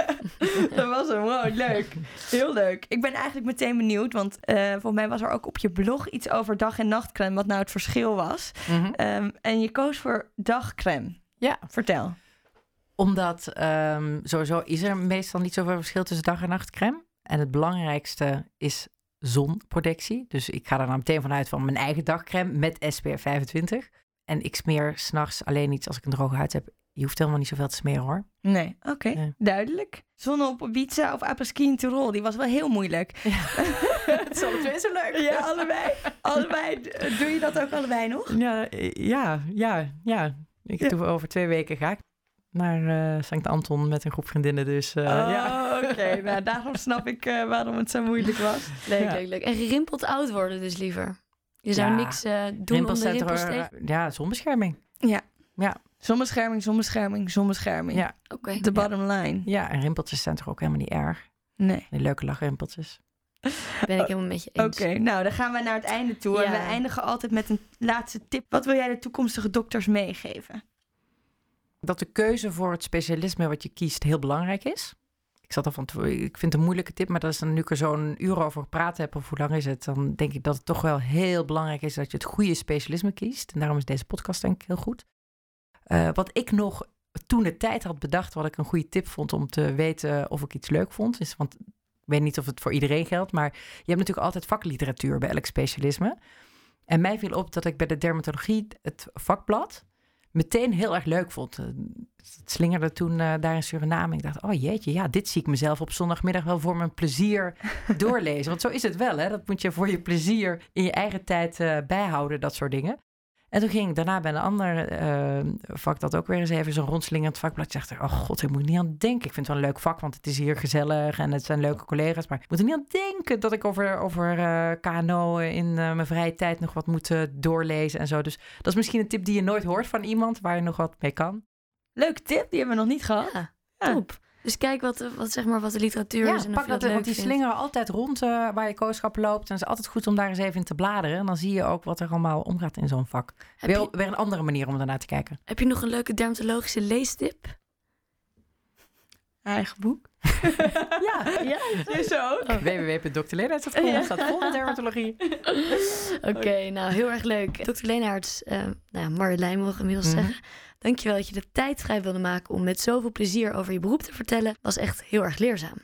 [SPEAKER 1] Dat was hem. Wow, leuk. Heel leuk. Ik ben eigenlijk meteen benieuwd, want eh volgens mij was er ook op je blog iets over dag- en nachtcrème, wat nou het verschil was.
[SPEAKER 5] Mhm.
[SPEAKER 1] Ehm, en je koos voor dagcrème.
[SPEAKER 5] Ja.
[SPEAKER 1] Vertel.
[SPEAKER 5] Omdat ehm, sowieso is er meestal niet zoveel verschil tussen dag- en nachtcrème. En het belangrijkste is zonprotectie. Dus ik ga er dan meteen vanuit van mijn eigen dagcrème met SPF 25. En ik smeer s'nachts alleen iets als ik een droge huid heb. Je hoeft helemaal niet zoveel te smeren hoor.
[SPEAKER 1] Nee, oké.
[SPEAKER 5] Nee.
[SPEAKER 1] Duidelijk. Zonne op Ibiza of apres-ski in Tirol, die was wel heel moeilijk.
[SPEAKER 5] Het is alle twee zo leuk.
[SPEAKER 1] Ja, allebei. allebei. Doe je dat ook allebei nog?
[SPEAKER 5] Ja, eh, ja, ja, ja. Ik
[SPEAKER 1] Ja.
[SPEAKER 5] doe over twee weken ga ik naar eh Sankt Anton met een groep vriendinnen. Dus eh, ja.
[SPEAKER 1] Oh, oké. Nou, daarom snap ik eh, waarom het zo moeilijk was.
[SPEAKER 2] Leuk,
[SPEAKER 5] Ja.
[SPEAKER 2] leuk, leuk. En gerimpeld oud worden dus liever. Je zou
[SPEAKER 5] Ja.
[SPEAKER 2] niks eh, doen om
[SPEAKER 5] Rimpels
[SPEAKER 2] de
[SPEAKER 5] zijn
[SPEAKER 2] rimpels
[SPEAKER 5] toch,
[SPEAKER 2] tegen...
[SPEAKER 5] eh, Ja, zonbescherming.
[SPEAKER 1] Zonbescherming, zonbescherming, zonbescherming.
[SPEAKER 5] Ja.
[SPEAKER 2] Oké.
[SPEAKER 1] De bottom line.
[SPEAKER 5] Ja, en rimpeltjes zijn toch ook helemaal niet erg.
[SPEAKER 1] Nee.
[SPEAKER 5] Die leuke lachrimpeltjes.
[SPEAKER 2] Ben ik helemaal met je eens.
[SPEAKER 1] Oké, nou dan gaan we naar het einde toe. En we
[SPEAKER 2] Ja.
[SPEAKER 1] eindigen altijd met een laatste tip. Wat wil jij de toekomstige dokters meegeven?
[SPEAKER 5] Dat de keuze voor het specialisme wat je kiest heel belangrijk is. Ik zat al van ik vind het een moeilijke tip, maar dat is dan nu ik zo'n uur over gepraat heb, of hoe lang is het, dan denk ik dat het toch wel heel belangrijk is dat je het goede specialisme kiest. En daarom is deze podcast denk ik heel goed. Eh, wat ik nog toen de tijd had bedacht, wat ik een goede tip vond om te weten of ik iets leuk vond, is, want ik weet niet of het voor iedereen geldt, maar je hebt natuurlijk altijd vakliteratuur bij elk specialisme. En mij viel op dat ik bij de dermatologie het vakblad meteen heel erg leuk vond. Eh, Het slingerde toen eh, daar in Suriname. Ik dacht, oh jeetje, ja, dit zie ik mezelf op zondagmiddag wel voor mijn plezier doorlezen. Want zo is het wel, hè? Dat moet je voor je plezier in je eigen tijd eh, bijhouden, dat soort dingen. En toen ging ik daarna bij een ander eh, vak dat ook weer eens even zo'n rondslingerend vakblad. Ik dacht, oh god, ik moet niet aan denken. Ik vind het wel een leuk vak, want het is hier gezellig en het zijn leuke collega's. Maar ik moet er niet aan denken dat ik over, over eh, KNO in eh, mijn vrije tijd nog wat moet doorlezen en zo. Dus dat is misschien een tip die je nooit hoort van iemand waar je nog wat mee kan.
[SPEAKER 1] Leuke tip, die hebben we nog niet gehad.
[SPEAKER 2] Ja,
[SPEAKER 1] Ja.
[SPEAKER 2] top. Dus kijk wat, wat, zeg maar, wat de literatuur
[SPEAKER 5] Ja,
[SPEAKER 2] is en of
[SPEAKER 5] pak
[SPEAKER 2] je
[SPEAKER 5] dat,
[SPEAKER 2] dat leuk
[SPEAKER 5] want die
[SPEAKER 2] vindt.
[SPEAKER 5] slingeren altijd rond eh, waar je kooschap loopt. En het is altijd goed om daar eens even in te bladeren. En dan zie je ook wat er allemaal omgaat in zo'n vak.
[SPEAKER 2] Heb
[SPEAKER 5] Weer,
[SPEAKER 2] je,
[SPEAKER 5] weer een andere manier om ernaar te kijken.
[SPEAKER 2] heb je nog een leuke dermatologische leestip?
[SPEAKER 1] Eigen boek.
[SPEAKER 5] Ja,
[SPEAKER 2] Ja,
[SPEAKER 1] ook.
[SPEAKER 5] www.drleenaerts.com
[SPEAKER 2] Ja.
[SPEAKER 5] staat vol met dermatologie.
[SPEAKER 2] Oké, nou heel erg leuk. Dr. Leenaerts, eh nou ja, Marjolein mogen we inmiddels
[SPEAKER 5] Mhm.
[SPEAKER 2] zeggen. Dankjewel dat je de tijd vrij wilde maken om met zoveel plezier over je beroep te vertellen. Was echt heel erg leerzaam.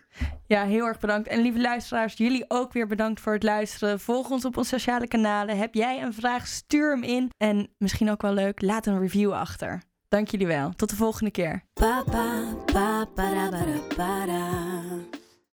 [SPEAKER 1] Ja, heel erg bedankt. En lieve luisteraars, jullie ook weer bedankt voor het luisteren. Volg ons op onze sociale kanalen. Heb jij een vraag, stuur hem in. En misschien ook wel leuk, laat een review achter. Dank jullie wel. Tot de volgende keer.
[SPEAKER 4] Pa pa pa para para para.